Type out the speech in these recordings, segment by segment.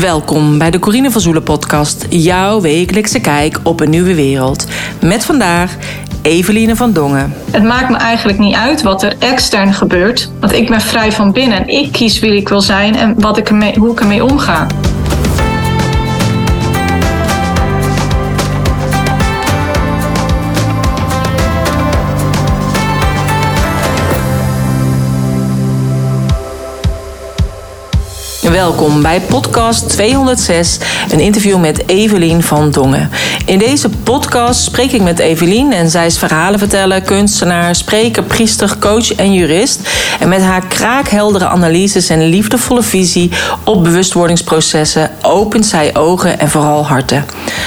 Welkom bij de Corine van Zoelen podcast, jouw wekelijkse kijk op een nieuwe wereld. Met vandaag Eveline van Dongen. Het maakt me eigenlijk niet uit wat er extern gebeurt, want ik ben vrij van binnen en ik kies wie ik wil zijn en wat ik hoe ik ermee omga. Welkom bij podcast 206, een interview met Evelien van Dongen. In deze podcast spreek ik met Evelien en zij is verhalenverteller, kunstenaar, spreker, priester, coach en jurist. En met haar kraakheldere analyses en liefdevolle visie op bewustwordingsprocessen opent zij ogen en vooral harten.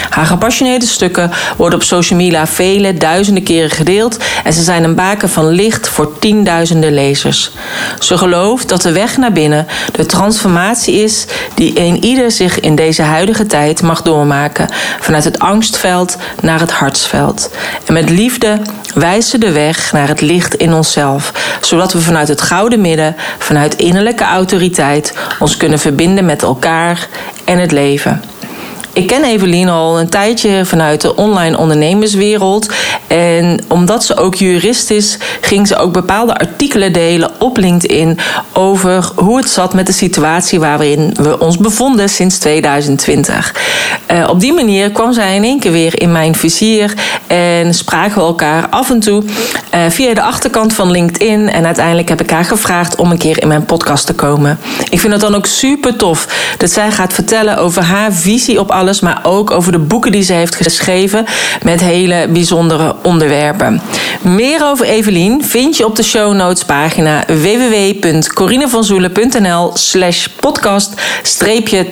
Haar gepassioneerde stukken worden op social media vele duizenden keren gedeeld en ze zijn een baken van licht voor tienduizenden lezers. Ze gelooft dat de weg naar binnen, de transformatie is die een ieder zich in deze huidige tijd mag doormaken. Vanuit het angstveld naar het hartsveld. En met liefde wijst ze de weg naar het licht in onszelf. Zodat we vanuit het gouden midden, vanuit innerlijke autoriteit, ons kunnen verbinden met elkaar en het leven. Ik ken Evelien al een tijdje vanuit de online ondernemerswereld. En omdat ze ook jurist is, ging ze ook bepaalde artikelen delen op LinkedIn over hoe het zat met de situatie waarin we ons bevonden sinds 2020. Uh, op die manier kwam zij in één keer weer in mijn vizier en spraken we elkaar af en toe uh, via de achterkant van LinkedIn. En uiteindelijk heb ik haar gevraagd om een keer in mijn podcast te komen. Ik vind het dan ook super tof dat zij gaat vertellen over haar visie op alles maar ook over de boeken die ze heeft geschreven met hele bijzondere onderwerpen. Meer over Evelien vind je op de show notes pagina www.corinevanzoelen.nl slash podcast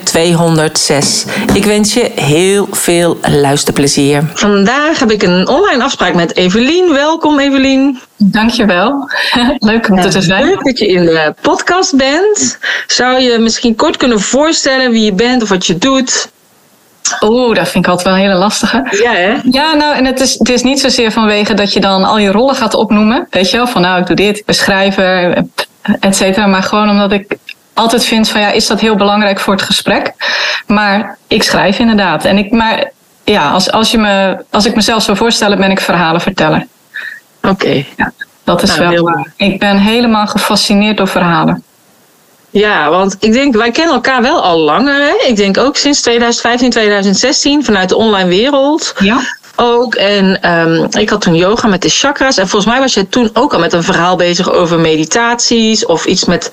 206. Ik wens je heel veel luisterplezier. Vandaag heb ik een online afspraak met Evelien. Welkom Evelien. Dankjewel. Leuk om ja, te zijn. Leuk dat je in de podcast bent. Zou je misschien kort kunnen voorstellen wie je bent of wat je doet? Oeh, dat vind ik altijd wel een hele lastige. Ja, hè? Ja, nou, en het is, het is niet zozeer vanwege dat je dan al je rollen gaat opnoemen. Weet je wel, van nou, ik doe dit, ik ben schrijver, et cetera. Maar gewoon omdat ik altijd vind van ja, is dat heel belangrijk voor het gesprek? Maar ik schrijf inderdaad. En ik, maar ja, als, als, je me, als ik mezelf zou voorstellen, ben ik verhalenverteller. Oké. Ja, dat is nou, wel. Ik ben helemaal gefascineerd door verhalen. Ja, want ik denk, wij kennen elkaar wel al langer. Hè? Ik denk ook sinds 2015, 2016 vanuit de online wereld. Ja. Ook. En um, ik had toen yoga met de chakras. En volgens mij was je toen ook al met een verhaal bezig over meditaties of iets met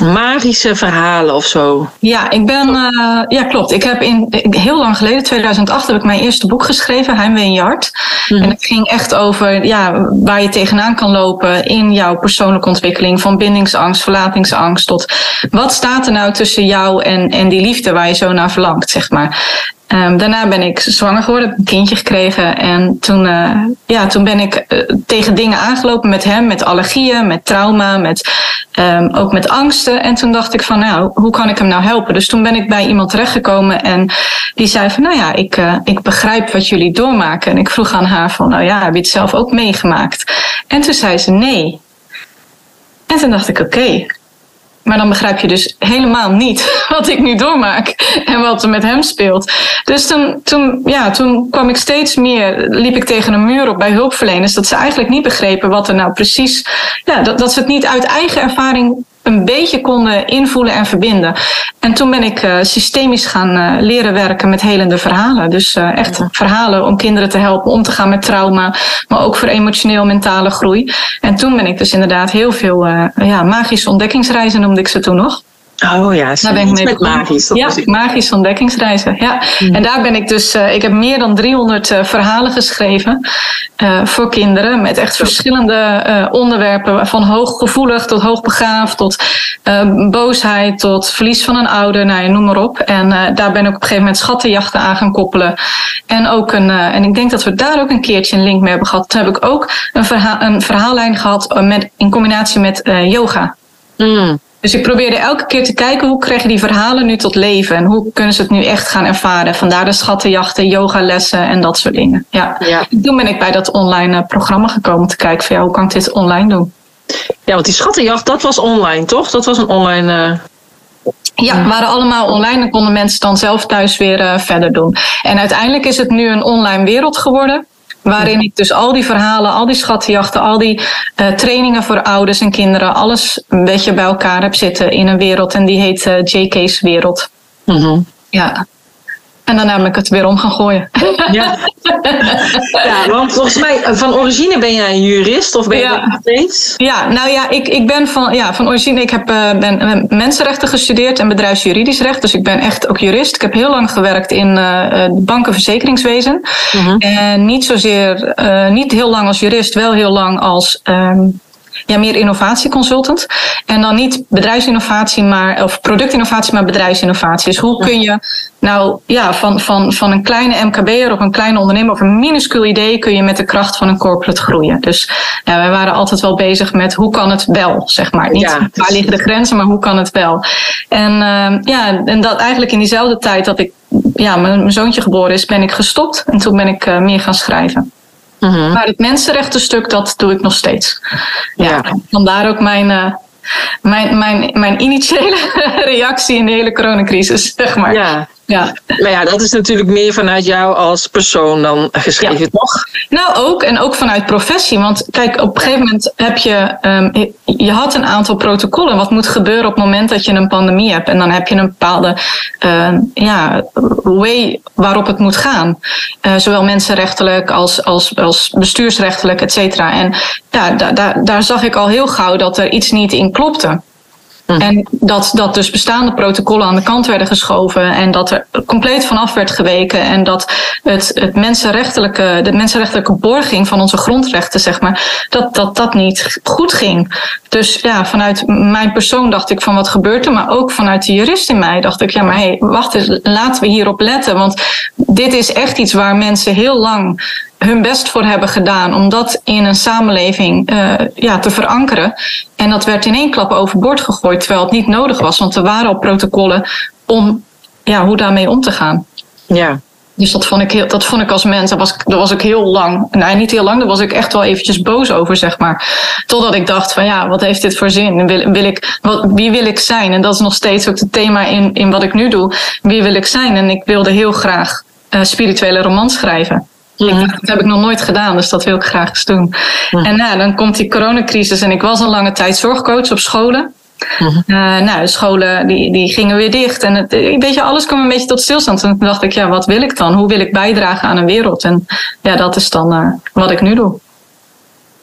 magische verhalen of zo. Ja, ik ben, uh, ja klopt. Ik heb in, heel lang geleden, 2008, heb ik mijn eerste boek geschreven, Heimwee in Jart. Mm. En het ging echt over ja, waar je tegenaan kan lopen in jouw persoonlijke ontwikkeling. Van bindingsangst, verlatingsangst tot wat staat er nou tussen jou en, en die liefde waar je zo naar verlangt, zeg maar. Um, daarna ben ik zwanger geworden, heb een kindje gekregen. En toen, uh, ja, toen ben ik uh, tegen dingen aangelopen met hem, met allergieën, met trauma, met, um, ook met angsten. En toen dacht ik van, nou, hoe kan ik hem nou helpen? Dus toen ben ik bij iemand terechtgekomen en die zei van, nou ja, ik, uh, ik begrijp wat jullie doormaken. En ik vroeg aan haar van, nou ja, heb je het zelf ook meegemaakt? En toen zei ze nee. En toen dacht ik, oké, maar dan begrijp je dus helemaal niet wat ik nu doormaak en wat er met hem speelt. Dus toen, toen, ja, toen kwam ik steeds meer, liep ik tegen een muur op bij hulpverleners, dat ze eigenlijk niet begrepen wat er nou precies, ja, dat, dat ze het niet uit eigen ervaring een beetje konden invoelen en verbinden. En toen ben ik uh, systemisch gaan uh, leren werken met helende verhalen. Dus uh, echt verhalen om kinderen te helpen om te gaan met trauma, maar ook voor emotioneel mentale groei. En toen ben ik dus inderdaad heel veel ja, magische ontdekkingsreizen noemde ik ze toen nog. Oh ja, daar ben ik mee met magisch. Ja, magische ontdekkingsreizen. Ja. Hmm. En daar ben ik dus, uh, ik heb meer dan 300 uh, verhalen geschreven uh, voor kinderen. Met echt verschillende onderwerpen. Van hooggevoelig tot hoogbegaafd, tot boosheid, tot verlies van een ouder. Nou, ja, noem maar op. En daar ben ik op een gegeven moment schattenjachten aan gaan koppelen. En, ook een, en ik denk dat we daar ook een keertje een link mee hebben gehad. Toen heb ik ook een, verhaal, een verhaallijn gehad met, in combinatie met yoga. Mm. Dus ik probeerde elke keer te kijken hoe krijgen die verhalen nu tot leven en hoe kunnen ze het nu echt gaan ervaren. Vandaar de schattenjachten, yogalessen en dat soort dingen. Ja. ja. Toen ben ik bij dat online eh, programma gekomen te kijken van ja, hoe kan ik dit online doen. Ja, want die schattenjacht, dat was online, toch? Dat was een online. Uh... Ja, waren allemaal online en konden mensen dan zelf thuis weer uh, verder doen. En uiteindelijk is het nu een online wereld geworden. Waarin ik dus al die verhalen, al die schattenjachten, al die uh, trainingen voor ouders en kinderen, alles een beetje bij elkaar heb zitten in een wereld. En die heet uh, JK's Wereld. Mm Ja. En daarna ben ik het weer om gaan gooien. Ja, ja want volgens mij van origine ben jij een jurist of ben je ja. nog steeds? Ja, nou ja, ik, ik ben van, ja, van origine, ik heb, uh, ben mensenrechten gestudeerd en bedrijfsjuridisch recht. Dus ik ben echt ook jurist. Ik heb heel lang gewerkt in uh, banken- verzekeringswezen. Mhm. En niet zozeer, niet heel lang als jurist, wel heel lang als um, ja, meer innovatieconsultant. En dan niet bedrijfsinnovatie, maar, of productinnovatie, maar bedrijfsinnovatie. Dus hoe kun je nou ja, van, van, van een kleine MKB'er of een kleine ondernemer of een minuscuul idee kun je met de kracht van een corporate groeien. Dus ja, wij waren altijd wel bezig met hoe kan het wel, zeg maar. Niet Ja. waar liggen de grenzen, maar hoe kan het wel. En uh, ja, en dat eigenlijk in diezelfde tijd dat ik ja, mijn, mijn zoontje geboren is, ben ik gestopt. En toen ben ik uh, meer gaan schrijven. Mhm. Maar het mensenrechtenstuk, dat doe ik nog steeds. Ja, Ja. vandaar ook mijn, uh, mijn, mijn, mijn initiële reactie in de hele coronacrisis, zeg maar. Ja. Ja. Maar ja, dat is natuurlijk meer vanuit jou als persoon dan geschreven, Ja. toch? Nou, ook en ook vanuit professie. Want kijk, op een gegeven moment heb je. Um, je had een aantal protocollen. Wat moet gebeuren op het moment dat je een pandemie hebt? En dan heb je een bepaalde uh, ja, way waarop het moet gaan. Uh, zowel mensenrechtelijk als, als, als bestuursrechtelijk, et cetera. En ja, da, da, daar zag ik al heel gauw dat er iets niet in klopte. Hm. En dat, dat dus bestaande protocollen aan de kant werden geschoven en dat er compleet vanaf werd geweken en dat het, het mensenrechtelijke, de mensenrechtelijke borging van onze grondrechten, zeg maar, dat, dat dat niet goed ging. Dus ja, vanuit mijn persoon dacht ik van wat gebeurt er, maar ook vanuit de jurist in mij dacht ik, ja, maar hé, hey, wacht eens, laten we hierop letten, want dit is echt iets waar mensen heel lang hun best voor hebben gedaan om dat in een samenleving uh, ja, te verankeren. En dat werd in één klap overboord gegooid, terwijl het niet nodig was, want er waren al protocollen om ja, hoe daarmee om te gaan. Ja. Dus dat vond ik, heel, dat vond ik als mens, daar was, daar was ik heel lang, nee niet heel lang, daar was ik echt wel eventjes boos over, zeg maar. Totdat ik dacht van ja, wat heeft dit voor zin? Wil, wil ik, wat, wie wil ik zijn? En dat is nog steeds ook het thema in, in wat ik nu doe. Wie wil ik zijn? En ik wilde heel graag uh, spirituele romans schrijven. Mhm. Ik, dat heb ik nog nooit gedaan, dus dat wil ik graag eens doen. Mhm. En nou, dan komt die coronacrisis en ik was een lange tijd zorgcoach op scholen. Mhm. Uh, nou, de scholen die, die gingen weer dicht. En het, weet je, alles kwam een beetje tot stilstand. En toen dacht ik, ja, wat wil ik dan? Hoe wil ik bijdragen aan een wereld? En ja, dat is dan uh, wat ik nu doe.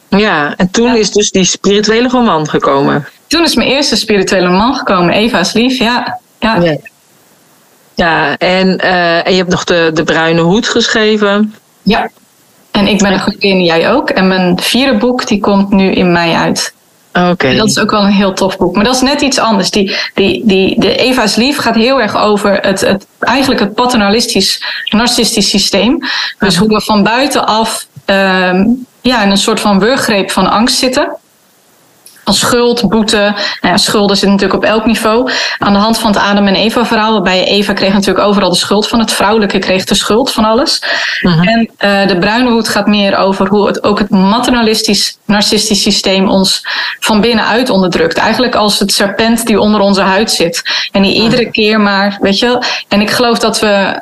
Ja, en toen Ja. is dus die spirituele roman gekomen. Toen is mijn eerste spirituele man gekomen, Eva's Lief. Ja, ja. Ja. Ja, en, uh, en je hebt nog de, de Bruine Hoed geschreven. Ja. En ik ben een godin, jij ook. En mijn vierde boek, die komt nu in mei uit. Oké. Okay. Dat is ook wel een heel tof boek. Maar dat is net iets anders. Die, die, die, de Eva's Lief gaat heel erg over het, het, eigenlijk het paternalistisch, narcistisch systeem. Dus hoe we van buitenaf um, ja, in een soort van wurggreep van angst zitten. Als schuld, boete. Nou ja, schulden zitten natuurlijk op elk niveau. Aan de hand van het Adam en Eva verhaal. Waarbij Eva kreeg natuurlijk overal de schuld van. Het vrouwelijke kreeg de schuld van alles. Mhm. En uh, de bruine hoed gaat meer over hoe het, ook het maternalistisch, narcistisch systeem ons van binnenuit onderdrukt. Eigenlijk als het serpent die onder onze huid zit. En die iedere keer maar, weet je wel. En ik geloof dat we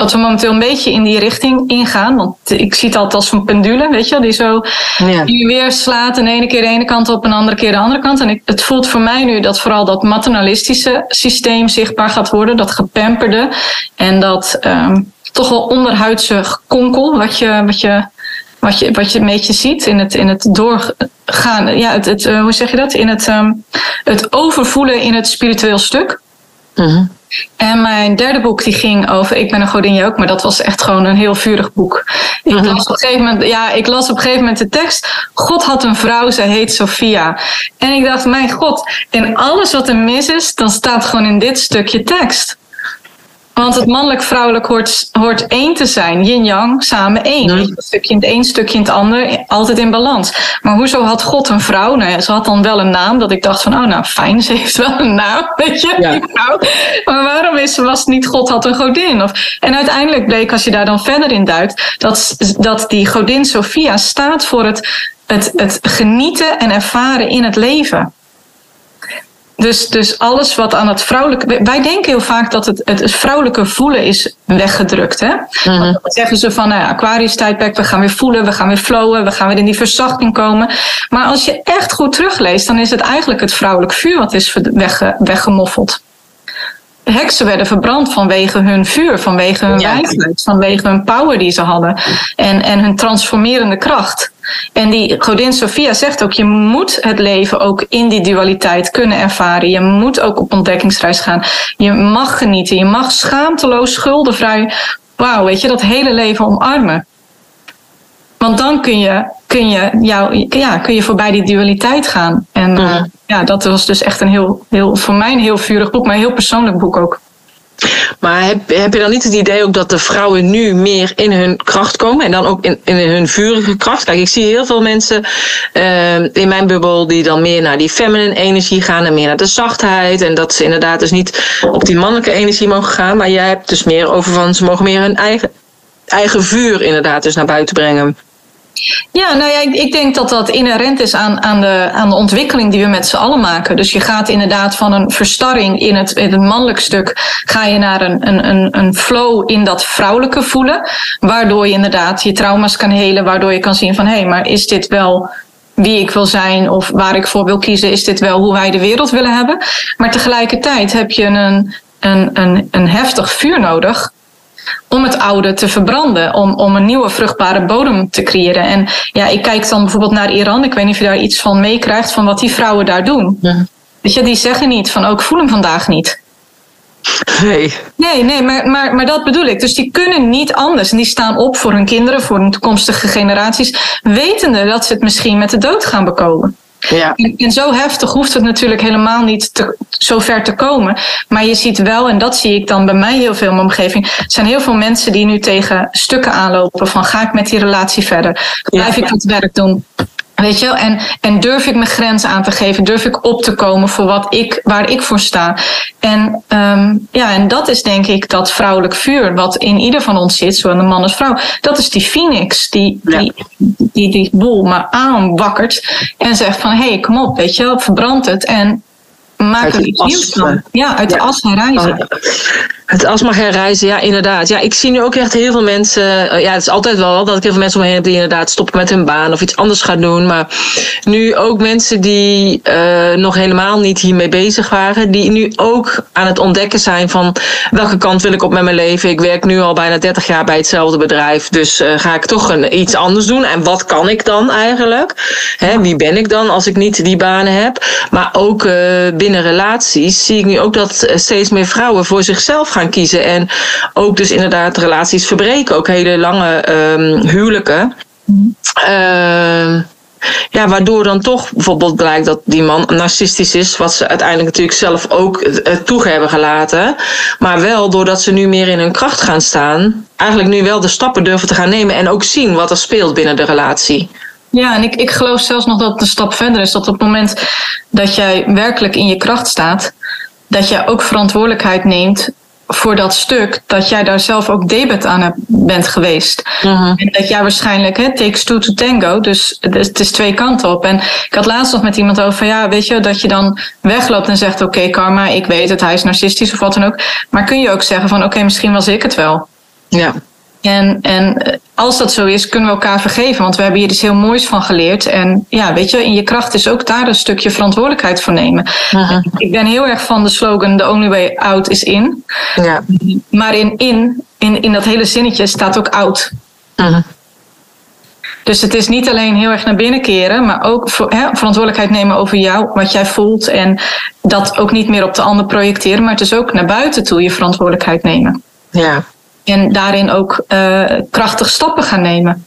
dat we momenteel een beetje in die richting ingaan. Want ik zie het altijd als een pendule, weet je, die zo Ja. die weer slaat. En de ene keer de ene kant op en de andere keer de andere kant. En ik, het voelt voor mij nu dat vooral dat maternalistische systeem zichtbaar gaat worden. Dat gepamperde. En dat um, toch wel onderhuidse konkel, wat je, wat je, wat je, wat je een beetje ziet in het, in het doorgaan. Ja, het, het, uh, hoe zeg je dat? In het, um, het overvoelen in het spiritueel stuk. Mhm. En mijn derde boek die ging over Ik ben een godin ook, maar dat was echt gewoon een heel vurig boek. Ik, Mhm. las op een gegeven moment, ja, ik las op een gegeven moment de tekst. God had een vrouw, zij heet Sophia. En ik dacht, mijn god, in alles wat er mis is, dan staat gewoon in dit stukje tekst. Want het mannelijk-vrouwelijk hoort, hoort één te zijn. Yin-yang, samen één. Een stukje in het een, stukje in het ander. Altijd in balans. Maar hoezo had God een vrouw? Nou ja, ze had dan wel een naam. Dat ik dacht van, oh nou fijn, ze heeft wel een naam. Weet je, Ja. vrouw. Maar waarom is, was het niet God had een godin? Of, en uiteindelijk bleek, als je daar dan verder in duikt... dat, dat die godin Sophia staat voor het, het, het genieten en ervaren in het leven Dus, dus alles wat aan het vrouwelijke. Wij denken heel vaak dat het, het, vrouwelijke voelen is weggedrukt. Hè? Mm Dan zeggen ze van nou, Aquarius tijdperk, we gaan weer voelen, we gaan weer flowen, we gaan weer in die verzachting komen. Maar als je echt goed terugleest, dan is het eigenlijk het vrouwelijk vuur wat is wegge, weggemoffeld. De heksen werden verbrand vanwege hun vuur, vanwege hun ja. wijsheid, vanwege hun power die ze hadden en, en hun transformerende kracht. En die godin Sophia zegt ook, je moet het leven ook in die dualiteit kunnen ervaren. Je moet ook op ontdekkingsreis gaan. Je mag genieten, je mag schaamteloos, schuldenvrij, wauw, weet je, dat hele leven omarmen. Want dan kun je, kun je, jou, ja, kun je voorbij die dualiteit gaan. En uh, ja, dat was dus echt een heel, heel, voor mij een heel vurig boek, maar een heel persoonlijk boek ook. Maar heb, je dan niet het idee ook dat de vrouwen nu meer in hun kracht komen en dan ook in, in hun vurige kracht? Kijk, ik zie heel veel mensen uh, in mijn bubbel die dan meer naar die feminine energie gaan en meer naar de zachtheid. En dat ze inderdaad dus niet op die mannelijke energie mogen gaan. Maar jij hebt dus meer over van ze mogen meer hun eigen, eigen vuur inderdaad dus naar buiten brengen. Ja, nou ja, ik, denk dat dat inherent is aan, aan, de, aan de ontwikkeling die we met z'n allen maken. Dus je gaat inderdaad van een verstarring in het, in het mannelijk stuk, ga je naar een, een, een flow in dat vrouwelijke voelen. Waardoor je inderdaad je trauma's kan helen, waardoor je kan zien van hé, hey, maar is dit wel wie ik wil zijn of waar ik voor wil kiezen? Is dit wel hoe wij de wereld willen hebben? Maar tegelijkertijd heb je een, een, een, een heftig vuur nodig om het oude te verbranden, om, om een nieuwe vruchtbare bodem te creëren. En ja, ik kijk dan bijvoorbeeld naar Iran. Ik weet niet of je daar iets van meekrijgt van wat die vrouwen daar doen. Ja. Weet je, die zeggen niet van ook oh, voel hem vandaag niet. Nee. Nee, nee maar, maar, maar dat bedoel ik. Dus die kunnen niet anders. En die staan op voor hun kinderen, voor hun toekomstige generaties, wetende dat ze het misschien met de dood gaan bekomen. Ja. En, zo heftig hoeft het natuurlijk helemaal niet te, zo ver te komen. Maar je ziet wel, en dat zie ik dan bij mij heel veel in mijn omgeving, er zijn heel veel mensen die nu tegen stukken aanlopen van ga ik met die relatie verder? Blijf ik het werk doen? Weet je, en, en durf ik mijn grens aan te geven? Durf ik op te komen voor wat ik, waar ik voor sta? En, um, ja, en dat is denk ik dat vrouwelijk vuur, wat in ieder van ons zit, zowel de man als vrouw. Dat is die phoenix, die die, die, die, boel maar aanwakkert en zegt van hé, hey, kom op, weet je, verbrand het en maak er iets nieuws van. Ja, uit de as herreizen. Het as mag herreizen, ja, inderdaad. Ja, ik zie nu ook echt heel veel mensen. Eh, ja, het is altijd wel dat ik heel veel mensen omheen heb die inderdaad stoppen met hun baan of iets anders gaan doen. Maar nu ook mensen die uh, nog helemaal niet hiermee bezig waren, die nu ook aan het ontdekken zijn van welke kant wil ik op met mijn leven. Ik werk nu al bijna 30 jaar bij hetzelfde bedrijf, dus uh, ga ik toch een, iets anders doen. En wat kan ik dan eigenlijk? Hè, wie ben ik dan als ik niet die banen heb? Maar ook binnen relaties zie ik nu ook dat steeds meer vrouwen voor zichzelf gaan kiezen. En ook dus inderdaad relaties verbreken. Ook hele lange um, huwelijken. Uh, ja, waardoor dan toch bijvoorbeeld blijkt dat die man narcistisch is, wat ze uiteindelijk natuurlijk zelf ook toe hebben gelaten. Maar wel doordat ze nu meer in hun kracht gaan staan, eigenlijk nu wel de stappen durven te gaan nemen en ook zien wat er speelt binnen de relatie. Ja, en ik, ik geloof zelfs nog dat het een stap verder is. Dat op het moment dat jij werkelijk in je kracht staat, dat jij ook verantwoordelijkheid neemt voor dat stuk dat jij daar zelf ook debet aan hebt, bent geweest. Mhm. En dat jij waarschijnlijk, hè, takes two to tango, dus het is twee kanten op. En ik had laatst nog met iemand over, ja, weet je, dat je dan wegloopt en zegt, oké, karma, ik weet het, hij is narcistisch of wat dan ook. Maar kun je ook zeggen van, oké, misschien was ik het wel. Ja. En, en als dat zo is, kunnen we elkaar vergeven. Want we hebben hier iets heel moois van geleerd. En ja, weet je, in je kracht is ook daar een stukje verantwoordelijkheid voor nemen. Ik ben heel erg van de slogan: The only way out is in. Ja. Maar in in, in, in dat hele zinnetje staat ook out. Dus het is niet alleen heel erg naar binnen keren, maar ook voor, hè, verantwoordelijkheid nemen over jou, wat jij voelt. En dat ook niet meer op de ander projecteren, maar het is ook naar buiten toe je verantwoordelijkheid nemen. Ja. En daarin ook uh, krachtig stappen gaan nemen.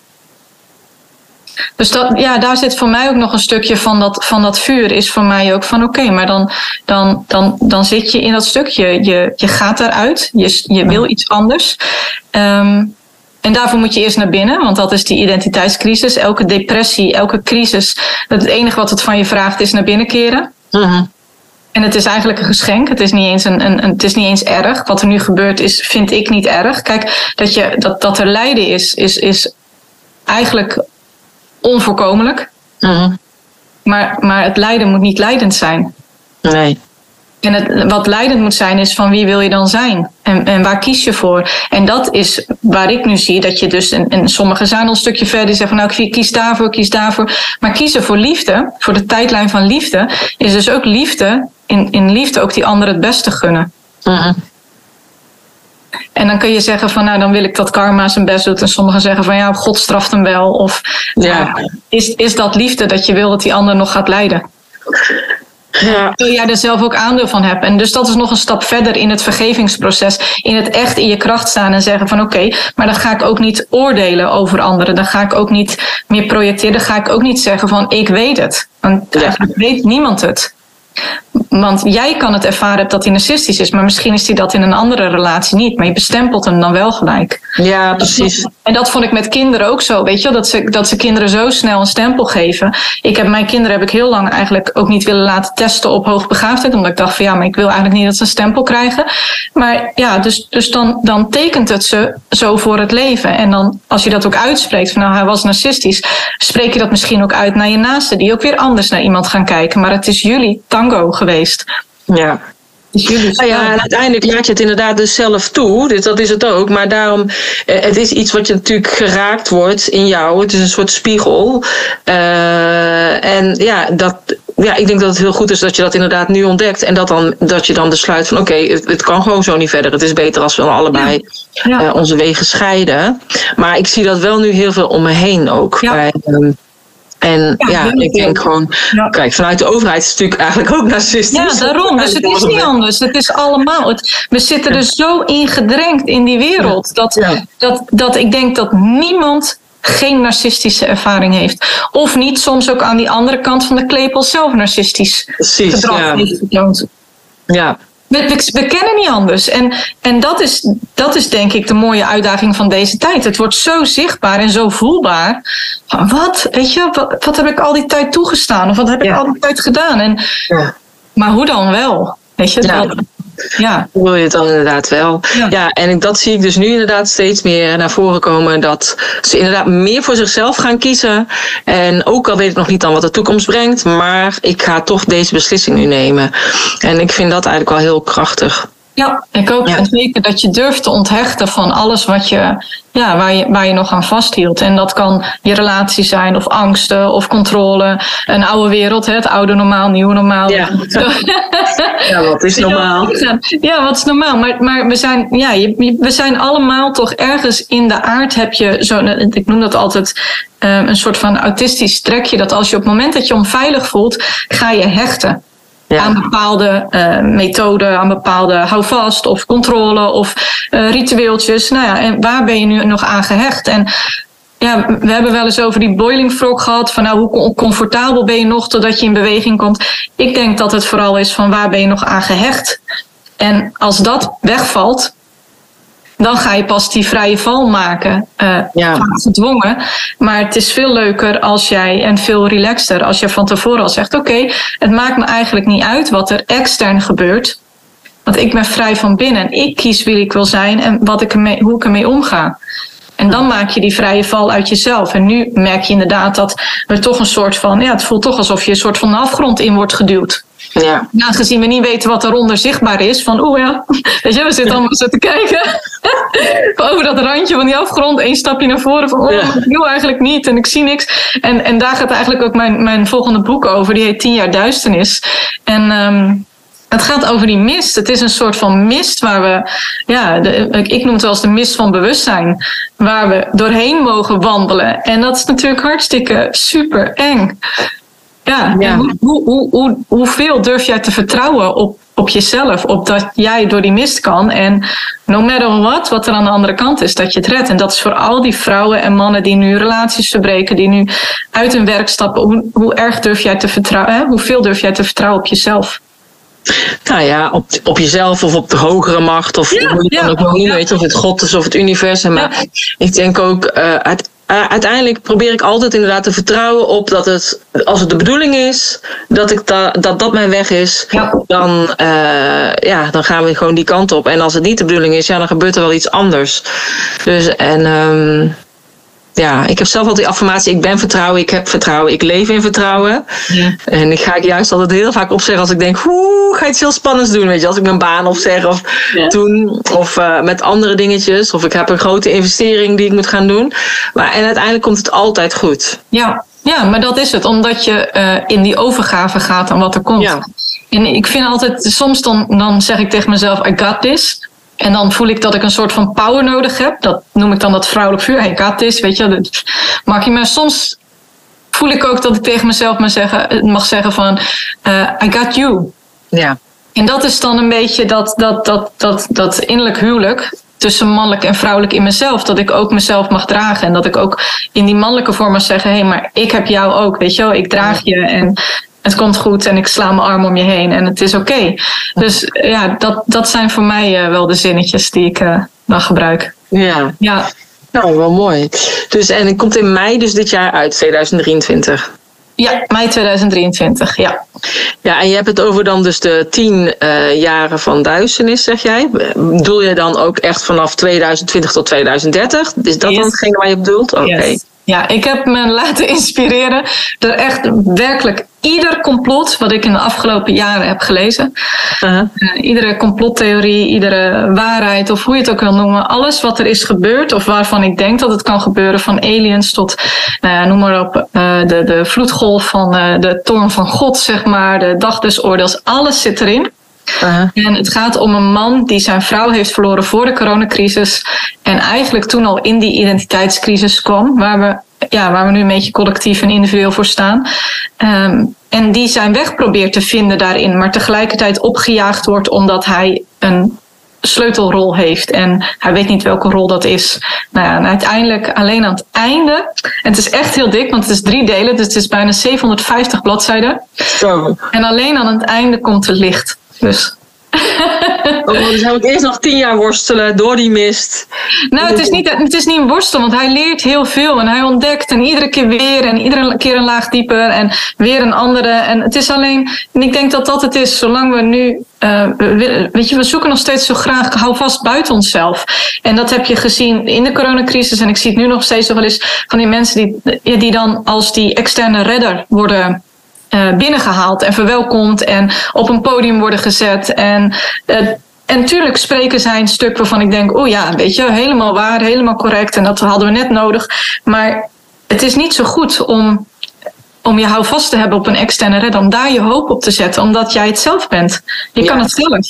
Dus dat, ja, daar zit voor mij ook nog een stukje van dat, van dat vuur. Is voor mij ook van oké, maar dan, dan, dan, dan zit je in dat stukje. Je, je gaat eruit, je, je wil iets anders. Um, en daarvoor moet je eerst naar binnen, want dat is die identiteitscrisis. Elke depressie, elke crisis, het enige wat het van je vraagt is naar binnen keren. Uh en het is eigenlijk een geschenk. Het is niet eens, een, een, het is niet eens erg. Wat er nu gebeurt is, vind ik niet erg. Kijk, dat, je, dat, dat er lijden is, is, is eigenlijk onvoorkomelijk. Mhm. maar, maar het lijden moet niet leidend zijn. Nee. En het, wat leidend moet zijn is van wie wil je dan zijn? En, en waar kies je voor? En dat is waar ik nu zie dat je dus, en, en sommigen zijn al een stukje verder, zeggen van nou ik kies daarvoor, kies daarvoor. Maar kiezen voor liefde, voor de tijdlijn van liefde, is dus ook liefde, in, in liefde ook die anderen het beste gunnen. Mhm. En dan kun je zeggen van nou dan wil ik dat karma zijn best doet. En sommigen zeggen van ja, God straft hem wel. Of Ja. nou, is, is dat liefde dat je wil dat die ander nog gaat lijden? Ja. Wil jij er zelf ook aandeel van hebben? En dus dat is nog een stap verder in het vergevingsproces. In het echt in je kracht staan en zeggen van oké, maar dan ga ik ook niet oordelen over anderen. Dan ga ik ook niet meer projecteren. Dan ga ik ook niet zeggen van ik weet het. Want Ja. eigenlijk weet niemand het. Want jij kan het ervaren dat hij narcistisch is, maar misschien is hij dat in een andere relatie niet. Maar je bestempelt hem dan wel gelijk. ja, precies. En dat vond ik met kinderen ook zo, weet je, wel, dat ze, dat ze kinderen zo snel een stempel geven. Ik heb mijn kinderen heb ik heel lang eigenlijk ook niet willen laten testen op hoogbegaafdheid, omdat ik dacht van ja, maar ik wil eigenlijk niet dat ze een stempel krijgen. Maar ja, dus, dus dan, dan tekent het ze zo voor het leven. En dan als je dat ook uitspreekt, van nou hij was narcistisch, spreek je dat misschien ook uit naar je naasten, die ook weer anders naar iemand gaan kijken. Maar het is jullie tango geweest. Ja. Nou ja, en uiteindelijk laat je het inderdaad dus zelf toe. Dus dat is het ook. Maar daarom, eh, het is iets wat je natuurlijk geraakt wordt in jou. Het is een soort spiegel. Eh, en ja, dat, ja, ik denk dat het heel goed is dat je dat inderdaad nu ontdekt. En dat, dan, dat je dan besluit van oké, het, het kan gewoon zo niet verder. Het is beter als we dan allebei Ja. eh, onze wegen scheiden. Maar ik zie dat wel nu heel veel om me heen ook. Ja. Bij, ehm, en Ja, ik denk gewoon, Ja. kijk, vanuit de overheid is het natuurlijk eigenlijk ook narcistisch. Ja, daarom. Dus het is niet anders. Het is allemaal. Het, we zitten er zo in gedrenkt in die wereld. Dat, dat, dat ik denk dat niemand geen narcistische ervaring heeft. Of niet soms ook aan die andere kant van de klepel zelf narcistisch Precies, gedrag ja. heeft getoond. ja. We, we, we kennen niet anders. En, en dat, is, dat is denk ik de mooie uitdaging van deze tijd. Het wordt zo zichtbaar en zo voelbaar. Van wat? Weet je, wat, wat heb ik al die tijd toegestaan? Of wat heb ik al die tijd gedaan? En, Ja. Maar hoe dan wel? Weet je, Ja. dat- ja. Wil je het dan inderdaad wel? Ja. Ja. en ik- dat zie ik dus nu inderdaad steeds meer naar voren komen. Dat ze inderdaad meer voor zichzelf gaan kiezen. En ook al weet ik nog niet dan wat de toekomst brengt. Maar ik ga toch deze beslissing nu nemen. En ik vind dat eigenlijk wel heel krachtig. Ja, ik ook. Ja. En zeker dat je durft te onthechten van alles wat je, ja, waar, je, waar je nog aan vasthield. En dat kan je relatie zijn, of angsten, of controle. Een oude wereld, hè, het oude normaal, nieuwe normaal. Ja. Ja, wat is Ja, wat is normaal? Maar, maar we, zijn, ja, je- we zijn allemaal toch ergens in de aard heb je zo, ik noem dat altijd eh, een soort van autistisch trekje. Dat als je op het moment dat je onveilig voelt, ga je hechten aan bepaalde eh, methoden, aan bepaalde houvast of controle of eh, ritueeltjes. Nou ja, en waar ben je nu nog aan gehecht? En ja, we hebben wel eens over die boiling frog gehad. Van nou, hoe comfortabel ben je nog totdat je in beweging komt? Ik denk dat het vooral is van waar ben je nog aan gehecht? En als dat wegvalt, dan ga je pas die vrije val maken. eh Ja. vaak gedwongen. Maar het is veel leuker als jij, en veel relaxter, als je van tevoren al zegt: Oké, het maakt me eigenlijk niet uit wat er extern gebeurt. Want ik ben vrij van binnen en ik kies wie ik wil zijn en wat ik ermee, hoe ik ermee omga. En dan maak je die vrije val uit jezelf. En nu merk je inderdaad dat er toch een soort van, ja, het voelt toch alsof je een soort van de afgrond in wordt geduwd. Ja, Ja, aangezien we niet weten wat eronder zichtbaar is, van oeh ja, weet je, we zitten allemaal zo te kijken. Over dat randje van die afgrond, één stapje naar voren van oh, Ja. ik wil eigenlijk niet en ik zie niks. En, en daar gaat eigenlijk ook mijn, mijn volgende boek over, die heet Tien jaar duisternis. En ehm, het gaat over die mist. Het is een soort van mist waar we, ja, de, ik noem het wel eens de mist van bewustzijn, waar we doorheen mogen wandelen. En dat is natuurlijk hartstikke super eng. Ja, hoe, hoe, hoe, hoeveel durf jij te vertrouwen op, op jezelf? Op dat jij door die mist kan. En no matter what, wat er aan de andere kant is, dat je het redt. En dat is voor al die vrouwen en mannen die nu relaties verbreken, die nu uit hun werk stappen. Hoe, hoe erg durf jij te vertrouwen? Hè? Hoeveel durf jij te vertrouwen op jezelf? Nou ja, op, op jezelf of op de hogere macht. Of Ja, hoe je het dan ja, ook ja. je, of het God is of het universum. Maar ik denk ook, eh, uit, eh, uiteindelijk probeer ik altijd inderdaad te vertrouwen op dat het, als het de bedoeling is, dat ik da, dat, dat mijn weg is, Ja. dan, eh, ja, dan gaan we gewoon die kant op. En als het niet de bedoeling is, ja, dan gebeurt er wel iets anders. Dus en. ehm, ja, ik heb zelf altijd die affirmatie: ik ben vertrouwen, ik heb vertrouwen, ik leef in vertrouwen. Ja. En ik ga ik juist altijd heel vaak opzeggen als ik denk: hoe ga je iets heel spannends doen? Weet je, als ik mijn baan opzeg of doen, of uh, met andere dingetjes, of ik heb een grote investering die ik moet gaan doen. Maar en uiteindelijk komt het altijd goed. Ja, ja maar dat is het, omdat je uh, in die overgave gaat aan wat er komt. Ja. En ik vind altijd, soms dan, dan zeg ik tegen mezelf: I got this. En dan voel ik dat ik een soort van power nodig heb. Dat noem ik dan dat vrouwelijk vuur. Hey, got this, weet je. Dat mag je maar soms voel ik ook dat ik tegen mezelf mag zeggen, mag zeggen van... Uh, I got you. Ja. En dat is dan een beetje dat, dat, dat, dat, dat innerlijk huwelijk tussen mannelijk en vrouwelijk in mezelf. Dat ik ook mezelf mag dragen. En dat ik ook in die mannelijke vorm mag zeggen: hé, hey, maar ik heb jou ook. Weet je wel, ik draag je. En het komt goed en ik sla mijn arm om je heen en het is oké. Dus ja, dat, dat zijn voor mij uh, wel de zinnetjes die ik uh, dan gebruik. Ja. ja. Nou, wel mooi. Dus, en het komt in mei dus dit jaar uit, 2023. Ja, mei 2023, ja. Ja, en je hebt het over dan dus de tien uh, jaren van duisternis, zeg jij. Bedoel je dan ook echt vanaf 2020 tot 2030? Is dat yes. dan hetgene waar je bedoelt? Oké. Okay. Yes. Ja, ik heb me laten inspireren door echt werkelijk ieder complot wat ik in de afgelopen jaren heb gelezen. Uh, iedere complottheorie, iedere waarheid of hoe je het ook wil noemen. Alles wat er is gebeurd of waarvan ik denk dat het kan gebeuren. Van aliens tot, uh, noem maar op, uh, de, de vloedgolf van de toorn van God, zeg maar. De dag des oordeels. Alles zit erin. Uh-huh. En het gaat om een man die zijn vrouw heeft verloren voor de coronacrisis. En eigenlijk toen al in die identiteitscrisis kwam, waar we, ja, waar we nu een beetje collectief en individueel voor staan. Um, en die zijn weg probeert te vinden daarin, maar tegelijkertijd opgejaagd wordt omdat hij een sleutelrol heeft en hij weet niet welke rol dat is. Nou ja, en uiteindelijk alleen aan het einde, en het is echt heel dik, want het is drie delen, dus het is bijna 750 bladzijden. Zo. En alleen aan het einde komt het licht. Dus. Oh, dan zou ik eerst nog tien jaar worstelen door die mist. Nou, het is, niet, het is niet een worstel, want hij leert heel veel en hij ontdekt en iedere keer weer en iedere keer een laag dieper en weer een andere. En het is alleen, en ik denk dat dat het is, zolang we nu, uh, weet je, we zoeken nog steeds zo graag, hou vast buiten onszelf. En dat heb je gezien in de coronacrisis en ik zie het nu nog steeds nog wel eens van die mensen die, die dan als die externe redder worden uh, binnengehaald en verwelkomd en op een podium worden gezet. En, uh, en natuurlijk spreken zij een stuk waarvan ik denk, oh ja, weet je, helemaal waar, helemaal correct en dat hadden we net nodig. Maar het is niet zo goed om, om je houvast te hebben op een externe red, om daar je hoop op te zetten, omdat jij het zelf bent. Je ja. kan het zelf.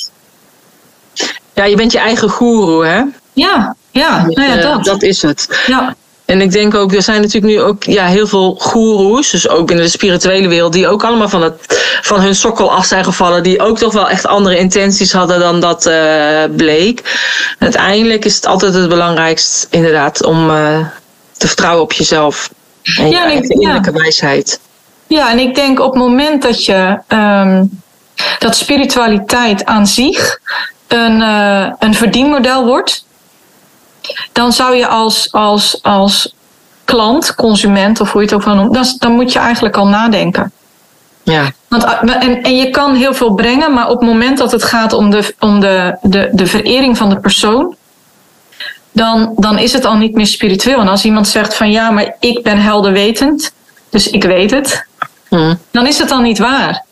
Ja, je bent je eigen goeroe, hè? Ja, ja, nou ja dat. dat is het. Ja. En ik denk ook, er zijn natuurlijk nu ook ja, heel veel goeroes, dus ook binnen de spirituele wereld, die ook allemaal van, het, van hun sokkel af zijn gevallen, die ook toch wel echt andere intenties hadden dan dat uh, bleek. Uiteindelijk is het altijd het belangrijkst, inderdaad, om uh, te vertrouwen op jezelf en ja, je eigen innerlijke ja. wijsheid. Ja, en ik denk op het moment dat je um, dat spiritualiteit aan zich een, uh, een verdienmodel wordt, dan zou je als, als, als klant, consument of hoe je het ook wil noemen, dan, dan moet je eigenlijk al nadenken. Ja. Want, en, en je kan heel veel brengen, maar op het moment dat het gaat om de, om de, de, de verering van de persoon, dan, dan is het al niet meer spiritueel. En als iemand zegt van ja, maar ik ben helderwetend, dus ik weet het, hmm. dan is het dan niet waar.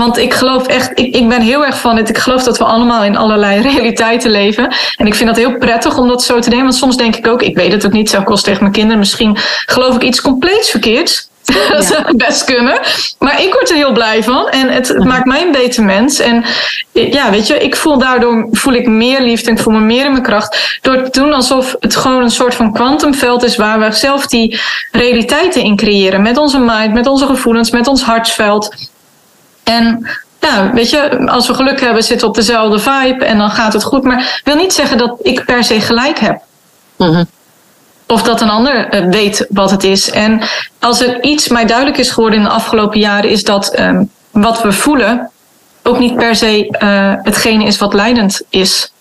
Want ik geloof echt, ik, ik ben heel erg van het. Ik geloof dat we allemaal in allerlei realiteiten leven. En ik vind dat heel prettig om dat zo te nemen. Want soms denk ik ook, ik weet het ook niet, zelf kost tegen mijn kinderen. Misschien geloof ik iets compleets verkeerds. dat zou best kunnen. Maar ik word er heel blij van. En het, het maakt mij een beter mens. En ja, weet je, ik voel daardoor voel ik meer liefde. En ik voel me meer in mijn kracht. Door te doen alsof het gewoon een soort van kwantumveld is. Waar we zelf die realiteiten in creëren. Met onze mind, met onze gevoelens, met ons hartsveld. En nou, weet je, als we geluk hebben, zitten we op dezelfde vibe en dan gaat het goed. Maar ik wil niet zeggen dat ik per se gelijk heb. Mm-hmm. Of dat een ander weet wat het is. En als er iets mij duidelijk is geworden in de afgelopen jaren, is dat um, wat we voelen ook niet per se uh, hetgene is wat leidend is.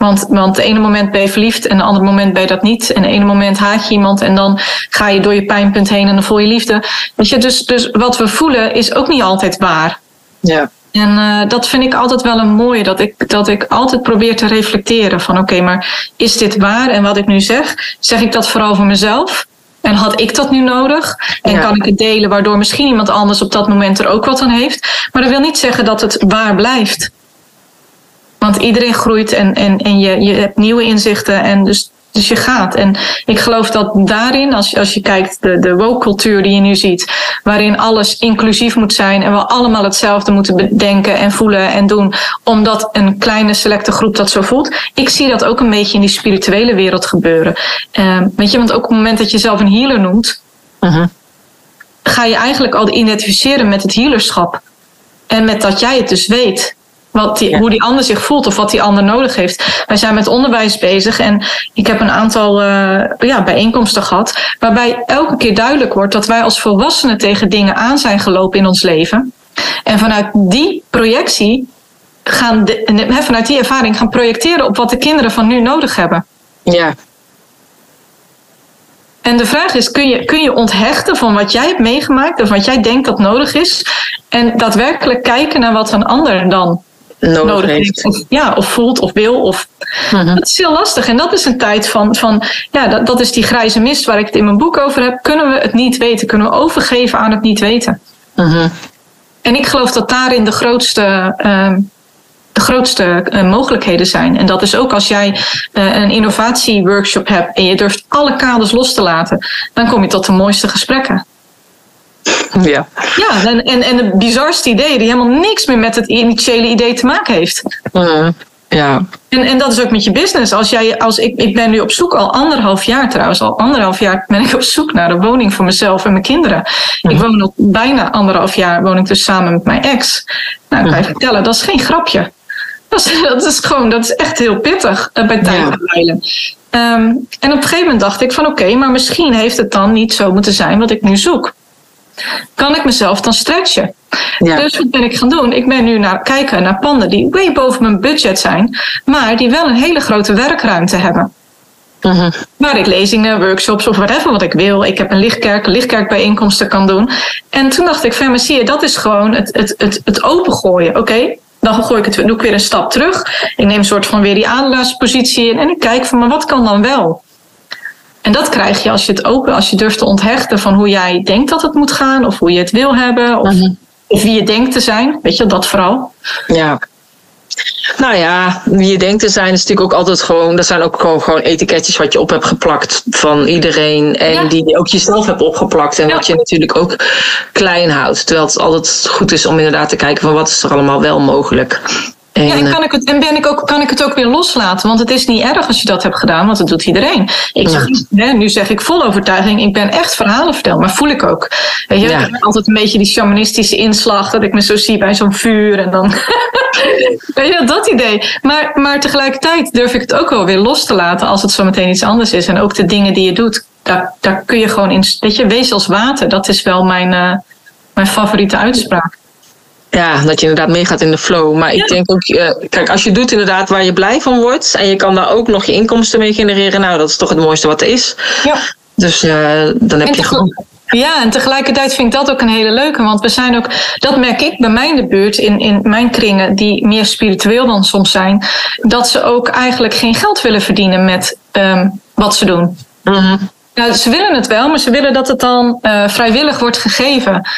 Want, want het ene moment ben je verliefd en het andere moment ben je dat niet. En het ene moment haat je iemand en dan ga je door je pijnpunt heen en dan voel je liefde. Weet je, dus, dus wat we voelen is ook niet altijd waar. Ja. En uh, dat vind ik altijd wel een mooie, dat ik, dat ik altijd probeer te reflecteren van oké, maar is dit waar? En wat ik nu zeg, zeg ik dat vooral voor mezelf? En had ik dat nu nodig? En kan ik het delen waardoor misschien iemand anders op dat moment er ook wat aan heeft? Maar dat wil niet zeggen dat het waar blijft. Want iedereen groeit en, en, en je, je hebt nieuwe inzichten. En dus dus je gaat. En ik geloof dat daarin, als je, als je kijkt, de, de woke-cultuur die je nu ziet, waarin alles inclusief moet zijn en we allemaal hetzelfde moeten bedenken en voelen en doen, omdat een kleine selecte groep dat zo voelt. Ik zie dat ook een beetje in die spirituele wereld gebeuren. Uh, weet je, want ook op het moment dat je zelf een healer noemt, uh-huh. ga je eigenlijk al identificeren met het healerschap. En met dat jij het dus weet. Wat die, Hoe die ander zich voelt of wat die ander nodig heeft. Wij zijn met onderwijs bezig en ik heb een aantal uh, ja, bijeenkomsten gehad. Waarbij elke keer duidelijk wordt dat wij als volwassenen tegen dingen aan zijn gelopen in ons leven. En vanuit die projectie gaan, de, vanuit die ervaring gaan projecteren op wat de kinderen van nu nodig hebben. Ja. En de vraag is: kun je, kun je onthechten van wat jij hebt meegemaakt of wat jij denkt dat nodig is? En daadwerkelijk kijken naar wat een ander dan nodig, heeft. Of, ja, of voelt of wil. Of, uh-huh. Dat is heel lastig. En dat is een tijd van, van ja, dat, dat is die grijze mist waar ik het in mijn boek over heb. Kunnen we het niet weten? Kunnen we overgeven aan het niet weten? Uh-huh. En ik geloof dat daarin de grootste, uh, de grootste uh, mogelijkheden zijn. En dat is ook als jij uh, een innovatieworkshop hebt en je durft alle kaders los te laten, dan kom je tot de mooiste gesprekken. Ja, ja en, en, en het bizarste idee die helemaal niks meer met het initiële idee te maken heeft. Uh, ja. En, en dat is ook met je business. Als jij, als ik, ik ben nu op zoek, al anderhalf jaar trouwens, al anderhalf jaar ben ik op zoek naar een woning voor mezelf en mijn kinderen. Ik mhm. woon al bijna anderhalf jaar, woon ik dus samen met mijn ex. Nou, ik kan je mhm. vertellen, dat is geen grapje. Dat is, dat is gewoon, dat is echt heel pittig uh, bij tijd ja. Um, en op een gegeven moment dacht ik van oké, maar misschien heeft het dan niet zo moeten zijn wat ik nu zoek kan ik mezelf dan stretchen? Dus wat ben ik gaan doen? Ik ben nu naar kijken naar panden die way boven mijn budget zijn, maar die wel een hele grote werkruimte hebben. Uh-huh. Waar ik lezingen, workshops of whatever wat ik wil. Ik heb een lichtkerk, lichtkerkbijeenkomsten kan doen. En toen dacht ik, van, zie je, dat is gewoon het, het, het, het opengooien. Oké, dan gooi ik het, doe ik weer een stap terug. Ik neem een soort van weer die adelaarspositie in. En ik kijk van, maar wat kan dan wel? En dat krijg je als je het open, als je durft te onthechten van hoe jij denkt dat het moet gaan, of hoe je het wil hebben, of, mhm. of wie je denkt te zijn. Weet je, dat vooral. Ja. Nou ja, wie je denkt te zijn is natuurlijk ook altijd gewoon. Dat zijn ook gewoon, gewoon etiketjes wat je op hebt geplakt van iedereen. En die je ook jezelf hebt opgeplakt. En wat je natuurlijk ook klein houdt. Terwijl het altijd goed is om inderdaad te kijken van wat is er allemaal wel mogelijk. En, ja, en, kan ik het, en ben ik ook, kan ik het ook weer loslaten? Want het is niet erg als je dat hebt gedaan, want dat doet iedereen. Ik zeg, hè, nu zeg ik vol overtuiging, ik ben echt verhalen verteld, maar voel ik ook. Weet je, ja. ik heb altijd een beetje die shamanistische inslag, dat ik me zo zie bij zo'n vuur en dan. weet je, dat idee. Maar, maar tegelijkertijd durf ik het ook wel weer los te laten als het zo meteen iets anders is. En ook de dingen die je doet, daar, daar kun je gewoon in. Weet je, wees als water, dat is wel mijn, uh, mijn favoriete uitspraak. Ja, dat je inderdaad meegaat in de flow. Maar ik denk ook, uh, kijk, als je doet inderdaad waar je blij van wordt en je kan daar ook nog je inkomsten mee genereren, nou, dat is toch het mooiste wat er is. Ja. Dus uh, dan heb je gewoon. Ja, en tegelijkertijd vind ik dat ook een hele leuke. Want we zijn ook, dat merk ik bij mij in de buurt, in, in mijn kringen, die meer spiritueel dan soms zijn, dat ze ook eigenlijk geen geld willen verdienen met um, wat ze doen. Mm nou, ze willen het wel, maar ze willen dat het dan uh, vrijwillig wordt gegeven.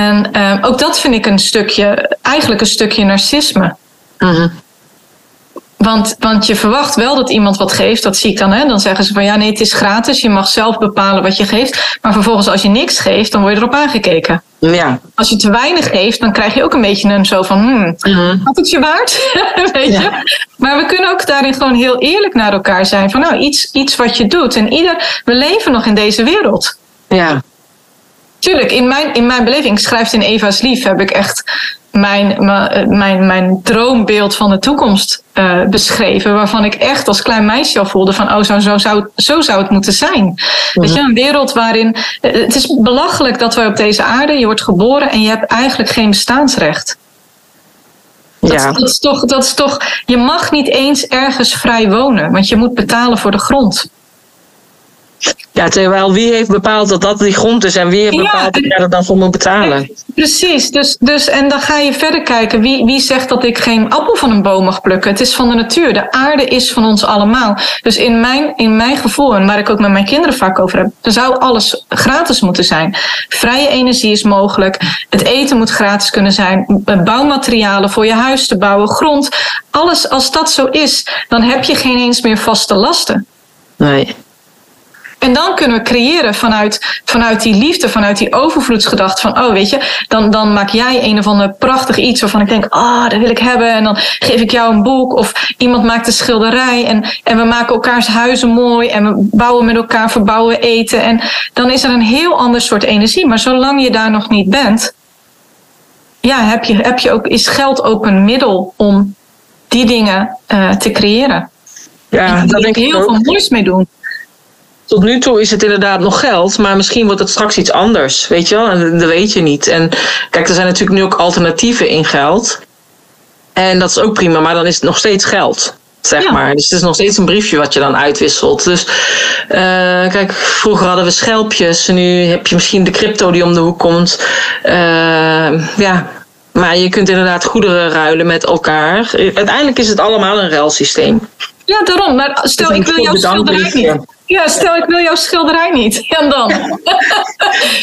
En uh, ook dat vind ik een stukje, eigenlijk een stukje narcisme. Uh-huh. Want, want je verwacht wel dat iemand wat geeft, dat zie ik dan. Hè? Dan zeggen ze van ja, nee, het is gratis, je mag zelf bepalen wat je geeft. Maar vervolgens, als je niks geeft, dan word je erop aangekeken. Ja. Als je te weinig geeft, dan krijg je ook een beetje een zo van, hmm, uh-huh. had het je waard? Weet je? Maar we kunnen ook daarin gewoon heel eerlijk naar elkaar zijn. Van nou, iets, iets wat je doet. En ieder, we leven nog in deze wereld. Ja. Tuurlijk, in mijn, in mijn beleving, schrijft in Eva's Lief, heb ik echt mijn, mijn, mijn droombeeld van de toekomst uh, beschreven. Waarvan ik echt als klein meisje al voelde van, oh, zo, zo, zou, zo zou het moeten zijn. Weet je, mhm. een wereld waarin. Eh, het is belachelijk dat we op deze aarde, je wordt geboren en je hebt eigenlijk geen bestaansrecht. Dat, ja. dat, is toch, dat is toch, je mag niet eens ergens vrij wonen, want je moet betalen voor de grond. Ja, terwijl wie heeft bepaald dat dat die grond is en wie heeft bepaald dat jij er dan voor moet betalen? Precies, dus, dus en dan ga je verder kijken. Wie, wie zegt dat ik geen appel van een boom mag plukken? Het is van de natuur. De aarde is van ons allemaal. Dus in mijn, in mijn gevoel, en waar ik ook met mijn kinderen vaak over heb, dan zou alles gratis moeten zijn. Vrije energie is mogelijk. Het eten moet gratis kunnen zijn. Bouwmaterialen voor je huis te bouwen, grond. Alles, als dat zo is, dan heb je geen eens meer vaste lasten. Nee. En dan kunnen we creëren vanuit, vanuit die liefde, vanuit die overvloedsgedachte van, oh weet je, dan, dan maak jij een of ander prachtig iets waarvan ik denk, ah, oh, dat wil ik hebben. En dan geef ik jou een boek of iemand maakt een schilderij en, en we maken elkaars huizen mooi en we bouwen met elkaar, verbouwen, eten. En dan is er een heel ander soort energie. Maar zolang je daar nog niet bent, ja, heb je, heb je ook, is geld ook een middel om die dingen uh, te creëren. Ja, daar denk ik heel veel moois mee doen tot nu toe is het inderdaad nog geld, maar misschien wordt het straks iets anders, weet je wel? En dat weet je niet. En kijk, er zijn natuurlijk nu ook alternatieven in geld. En dat is ook prima, maar dan is het nog steeds geld. Zeg maar. Dus het is nog steeds een briefje wat je dan uitwisselt. Dus uh, kijk, vroeger hadden we schelpjes. Nu heb je misschien de crypto die om de hoek komt. Uh, ja, maar je kunt inderdaad goederen ruilen met elkaar. Uiteindelijk is het allemaal een ruilsysteem. Ja, daarom. Maar stel, ik wil jouw schilderij niet. Ja, stel ik wil jouw schilderij niet. En dan?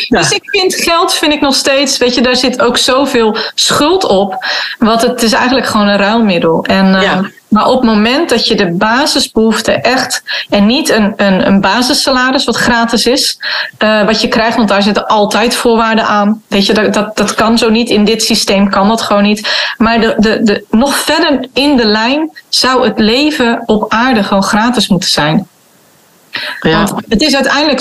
Dus ik vind geld vind ik nog steeds, weet je, daar zit ook zoveel schuld op. Want het is eigenlijk gewoon een ruilmiddel. En, uh, Maar op het moment dat je de basisbehoeften echt, en niet een, een, een basissalaris wat gratis is, uh, wat je krijgt, want daar zitten altijd voorwaarden aan. Weet je, dat, dat, dat kan zo niet. In dit systeem kan dat gewoon niet. Maar de, de, de, nog verder in de lijn zou het leven op aarde gewoon gratis moeten zijn. Ja. Want het is uiteindelijk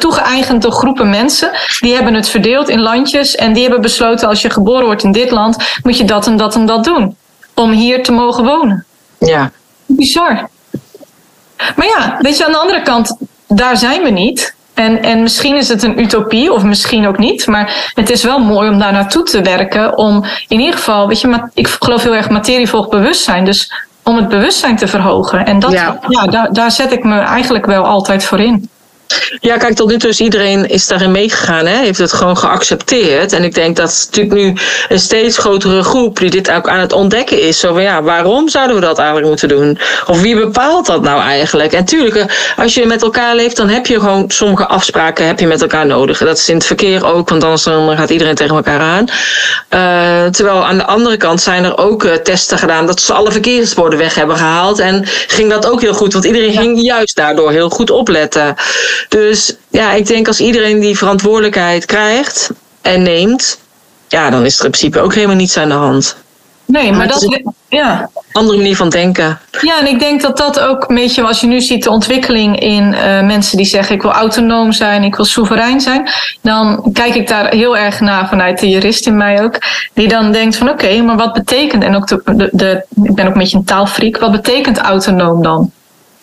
toegeëigend door groepen mensen. Die hebben het verdeeld in landjes. En die hebben besloten: als je geboren wordt in dit land, moet je dat en dat en dat doen. Om hier te mogen wonen. Ja. Bizar. Maar ja, weet je, aan de andere kant, daar zijn we niet. En, en misschien is het een utopie, of misschien ook niet. Maar het is wel mooi om daar naartoe te werken. Om in ieder geval, weet je, ik geloof heel erg materie volgt bewustzijn. Dus om het bewustzijn te verhogen. En dat, ja. daar, daar zet ik me eigenlijk wel altijd voor in. Ja, kijk, tot nu toe is iedereen is daarin meegegaan, hè? heeft het gewoon geaccepteerd. En ik denk dat natuurlijk nu een steeds grotere groep die dit ook aan het ontdekken is. Zo van ja, waarom zouden we dat eigenlijk moeten doen? Of wie bepaalt dat nou eigenlijk? En tuurlijk, eh, als je met elkaar leeft, dan heb je gewoon sommige afspraken heb je met elkaar nodig. Dat is in het verkeer ook, want anders dan gaat iedereen tegen elkaar aan. Uh, terwijl aan de andere kant zijn er ook uh, testen gedaan dat ze alle verkeersborden weg hebben gehaald. En ging dat ook heel goed, want iedereen ging juist daardoor heel goed opletten. Dus ja, ik denk als iedereen die verantwoordelijkheid krijgt en neemt, ja, dan is er in principe ook helemaal niets aan de hand. Nee, maar, dat is ja. andere manier van denken. Ja, en ik denk dat dat ook een beetje, als je nu ziet de ontwikkeling in uh, mensen die zeggen ik wil autonoom zijn, ik wil soeverein zijn, dan kijk ik daar heel erg naar vanuit de jurist in mij ook, die dan denkt van oké, maar wat betekent, en ook de, de, de, ik ben ook een beetje een taalfreak, wat betekent autonoom dan?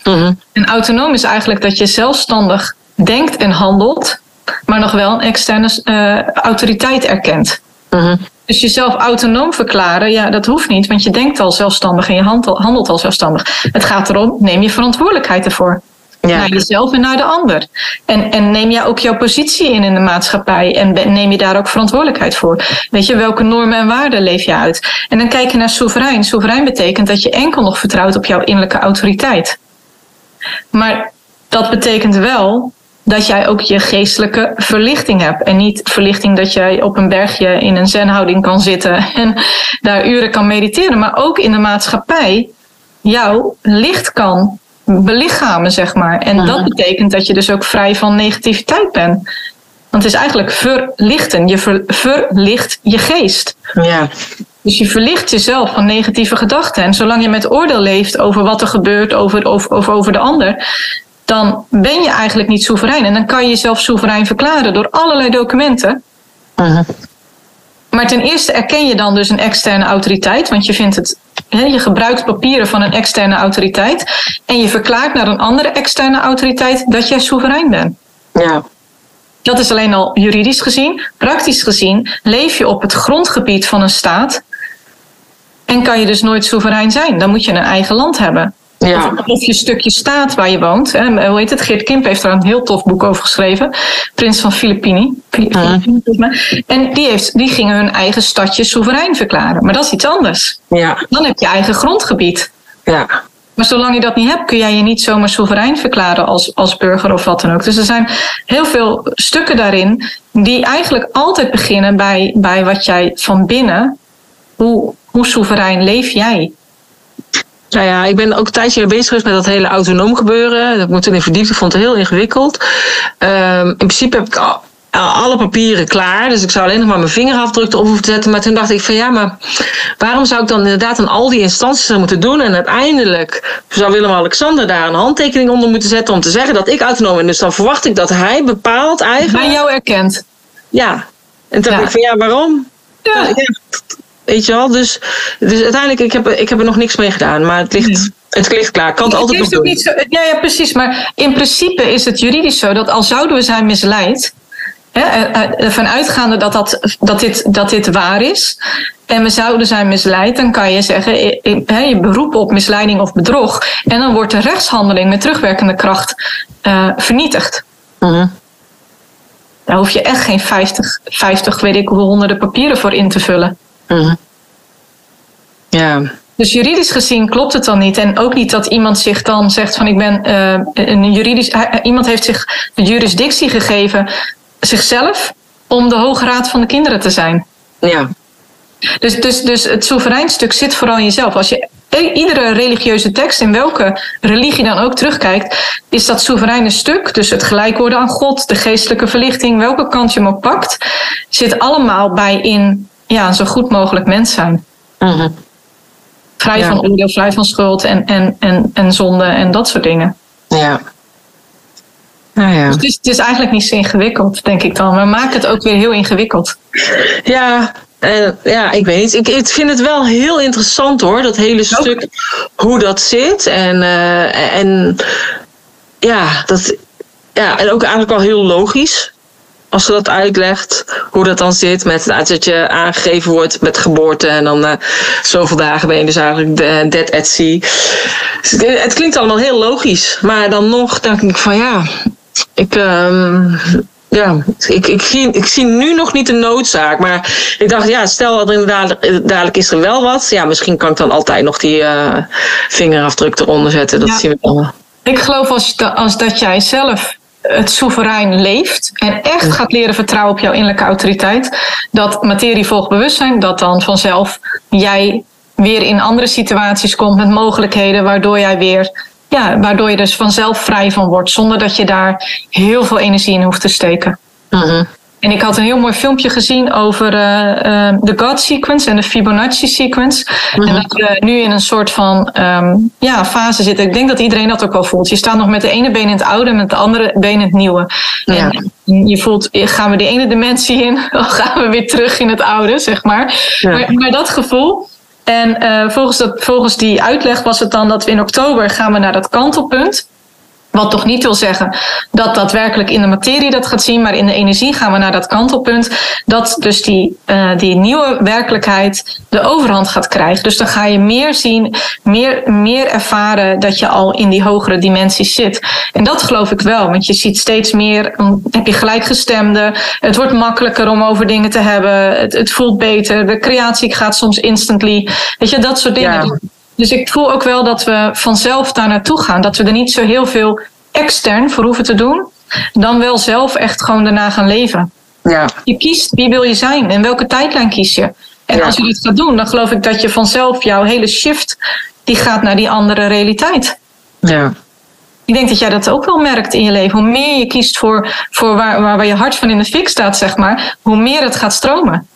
Mhm. En autonoom is eigenlijk dat je zelfstandig denkt en handelt, maar nog wel een externe uh, autoriteit erkent. Mhm. Dus jezelf autonoom verklaren, ja, dat hoeft niet, want je denkt al zelfstandig en je handelt al zelfstandig. Het gaat erom, neem je verantwoordelijkheid ervoor. Ja. Naar jezelf en naar de ander. En, en neem jij ook jouw positie in in de maatschappij en neem je daar ook verantwoordelijkheid voor. Weet je, welke normen en waarden leef je uit? En dan kijk je naar soeverein. Soeverein betekent dat je enkel nog vertrouwt op jouw innerlijke autoriteit. Maar dat betekent wel dat jij ook je geestelijke verlichting hebt. En niet verlichting dat jij op een bergje in een zenhouding kan zitten en daar uren kan mediteren, maar ook in de maatschappij jouw licht kan belichamen, zeg maar. En dat betekent dat je dus ook vrij van negativiteit bent. Want het is eigenlijk verlichten. Je verlicht je geest. Ja. Dus je verlicht jezelf van negatieve gedachten. En zolang je met oordeel leeft over wat er gebeurt, over, over, over, over de ander, dan ben je eigenlijk niet soeverein. En dan kan je jezelf soeverein verklaren door allerlei documenten. Uh-huh. Maar ten eerste erken je dan dus een externe autoriteit, want je vindt het, je gebruikt papieren van een externe autoriteit en je verklaart naar een andere externe autoriteit dat jij soeverein bent. Ja. Dat is alleen al juridisch gezien. Praktisch gezien leef je op het grondgebied van een staat en kan je dus nooit soeverein zijn. Dan moet je een eigen land hebben. Ja. Of, je stukje staat waar je woont. Hè. Hoe heet het? Geert Kimp heeft daar een heel tof boek over geschreven. Prins van Filippini. En die, heeft, die gingen hun eigen stadje soeverein verklaren. Maar dat is iets anders. Ja. Dan heb je eigen grondgebied. Ja. Maar zolang je dat niet hebt, kun jij je niet zomaar soeverein verklaren als, als burger of wat dan ook. Dus er zijn heel veel stukken daarin die eigenlijk altijd beginnen bij, bij wat jij van binnen, hoe, hoe soeverein leef jij? Nou ja, ik ben ook een tijdje bezig geweest met dat hele autonoom gebeuren. Dat me toen in verdiept. Ik vond het heel ingewikkeld. Um, in principe heb ik al, alle papieren klaar. Dus ik zou alleen nog maar mijn vingerafdruk erop hoeven te zetten. Maar toen dacht ik van ja, maar waarom zou ik dan inderdaad aan al die instanties moeten doen? En uiteindelijk zou Willem-Alexander daar een handtekening onder moeten zetten om te zeggen dat ik autonoom ben. Dus dan verwacht ik dat hij bepaalt eigenlijk. Bij jou erkent. Ja. En toen dacht ik van ja, waarom? Ja. ja. Weet je wel? Dus, dus uiteindelijk, ik heb, ik heb er nog niks mee gedaan. Maar het ligt, het ligt klaar. Ik kan het, altijd nog doen. Niet zo, ja, ja, precies. Maar in principe is het juridisch zo dat al zouden we zijn misleid... ervan uitgaande dat, dat, dat, dit, dat dit waar is... en we zouden zijn misleid... dan kan je zeggen, je beroep op misleiding of bedrog... en dan wordt de rechtshandeling met terugwerkende kracht uh, vernietigd. Uh Daar hoef je echt geen 50, 50, weet ik hoeveel honderden papieren voor in te vullen. Mhm. Ja. Dus juridisch gezien klopt het dan niet. En ook niet dat iemand zich dan zegt van ik ben uh, een juridisch. iemand heeft zich de jurisdictie gegeven, zichzelf, om de Hoge Raad van de Kinderen te zijn. Ja. Dus, dus, dus het soevereinstuk zit vooral in jezelf. Als je iedere religieuze tekst, in welke religie dan ook terugkijkt, is dat soevereine stuk, dus het gelijk worden aan God, de geestelijke verlichting, welke kant je hem ook pakt, zit allemaal bij in ja, zo goed mogelijk mens zijn. Mhm. Vrij van oordeel, vrij van schuld en, en, en, en zonde en dat soort dingen. Ja. Nou ja. Dus het is, het is eigenlijk niet zo ingewikkeld, denk ik dan. Maar maak het ook weer heel ingewikkeld. Ja, uh, ja, ik weet niet. Ik, ik, vind het wel heel interessant hoor, dat hele stuk, hoe dat zit. En, uh, en ja, dat, ja, en ook eigenlijk al heel logisch als ze dat uitlegt, hoe dat dan zit met dat je aangegeven wordt met geboorte en dan uh, zoveel dagen ben je dus eigenlijk dead at sea. Het klinkt allemaal heel logisch, maar dan nog denk ik van ja, ik. Um, ja, ik, ik, zie, ik zie nu nog niet de noodzaak. Maar ik dacht, ja, stel dat er inderdaad dadelijk is er wel wat. Ja, misschien kan ik dan altijd nog die uh, vingerafdruk eronder zetten. Dat zien we dan Ik geloof als, als dat jij zelf het soeverein leeft en echt gaat leren vertrouwen op jouw innerlijke autoriteit, dat materie volgt bewustzijn, dat dan vanzelf jij weer in andere situaties komt met mogelijkheden waardoor jij weer, ja, waardoor je dus vanzelf vrij van wordt, zonder dat je daar heel veel energie in hoeft te steken. Mm en ik had een heel mooi filmpje gezien over uh, de God sequence en de Fibonacci sequence. En mhm. dat we nu in een soort van um, ja, fase zitten. Ik denk dat iedereen dat ook wel voelt. Je staat nog met de ene been in het oude en met de andere been in het nieuwe. Ja. En je voelt, gaan we de ene dimensie in, of gaan we weer terug in het oude, zeg maar. Maar, maar, dat gevoel. En uh, volgens, dat, volgens die uitleg was het dan dat we in oktober gaan we naar dat kantelpunt. Wat toch niet wil zeggen dat daadwerkelijk in de materie dat gaat zien, maar in de energie gaan we naar dat kantelpunt. Dat dus die, uh, die nieuwe werkelijkheid de overhand gaat krijgen. Dus dan ga je meer zien, meer, meer ervaren dat je al in die hogere dimensies zit. En dat geloof ik wel, want je ziet steeds meer, heb je gelijkgestemde. Het wordt makkelijker om over dingen te hebben. Het, het voelt beter. De creatie gaat soms instantly. Weet je, dat soort dingen. Ja. Dus ik voel ook wel dat we vanzelf daar naartoe gaan. Dat we er niet zo heel veel extern voor hoeven te doen. Dan wel zelf echt gewoon daarna gaan leven. Ja. Je kiest wie wil je zijn en welke tijdlijn kies je. En als je dit gaat doen, dan geloof ik dat je vanzelf jouw hele shift die gaat naar die andere realiteit. Ja. Ik denk dat jij dat ook wel merkt in je leven. Hoe meer je kiest voor, voor waar, waar je hart van in de fik staat, zeg maar, hoe meer het gaat stromen.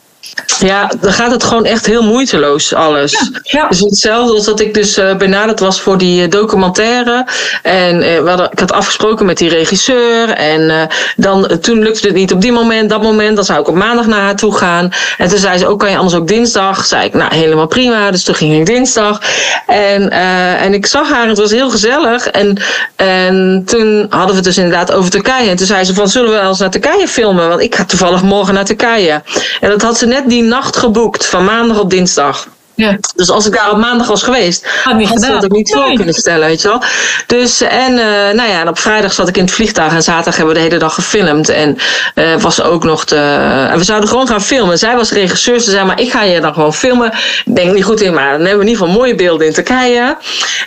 Ja, dan gaat het gewoon echt heel moeiteloos, alles. Ja, Dus hetzelfde als dat ik dus uh, benaderd was voor die uh, documentaire. En uh, hadden, ik had afgesproken met die regisseur. En dan, toen lukte het niet op die moment, dat moment. Dan zou ik op maandag naar haar toe gaan. En toen zei ze, ook oh, kan je anders ook dinsdag? Zei ik, nou helemaal prima. Dus toen ging ik dinsdag. En, en ik zag haar, het was heel gezellig. En, en toen hadden we het dus inderdaad over Turkije. En toen zei ze van, zullen we wel eens naar Turkije filmen? Want ik ga toevallig morgen naar Turkije. En dat had ze net die nacht geboekt, van maandag op dinsdag. Ja. Dus als ik daar op maandag was geweest, had, had ze dat ook niet voor kunnen stellen, weet je wel. Dus, en uh, nou ja, en op vrijdag zat ik in het vliegtuig en zaterdag hebben we de hele dag gefilmd. En uh, was ook nog de. En we zouden gewoon gaan filmen. Zij was regisseur, ze zei, maar ik ga je dan gewoon filmen. Ik denk niet goed in, maar dan hebben we in ieder geval mooie beelden in Turkije.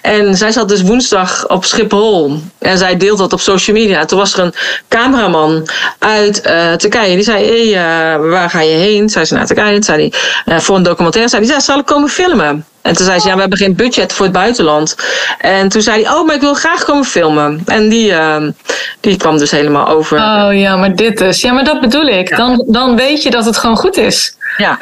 En zij zat dus woensdag op Schiphol. En zij deelt dat op social media. Toen was er een cameraman uit uh, Turkije. Die zei, hé, hey, waar ga je heen? Zei ze naar Turkije. Zei hij, voor een documentaire. Zei die, zal ik komen filmen? En toen zei ze, ja, we hebben geen budget voor het buitenland. En toen zei hij, oh, maar ik wil graag komen filmen. En die, uh, die kwam dus helemaal over. Oh ja, maar dit is. Ja, maar dat bedoel ik. Ja. Dan, dan weet je dat het gewoon goed is. Ja.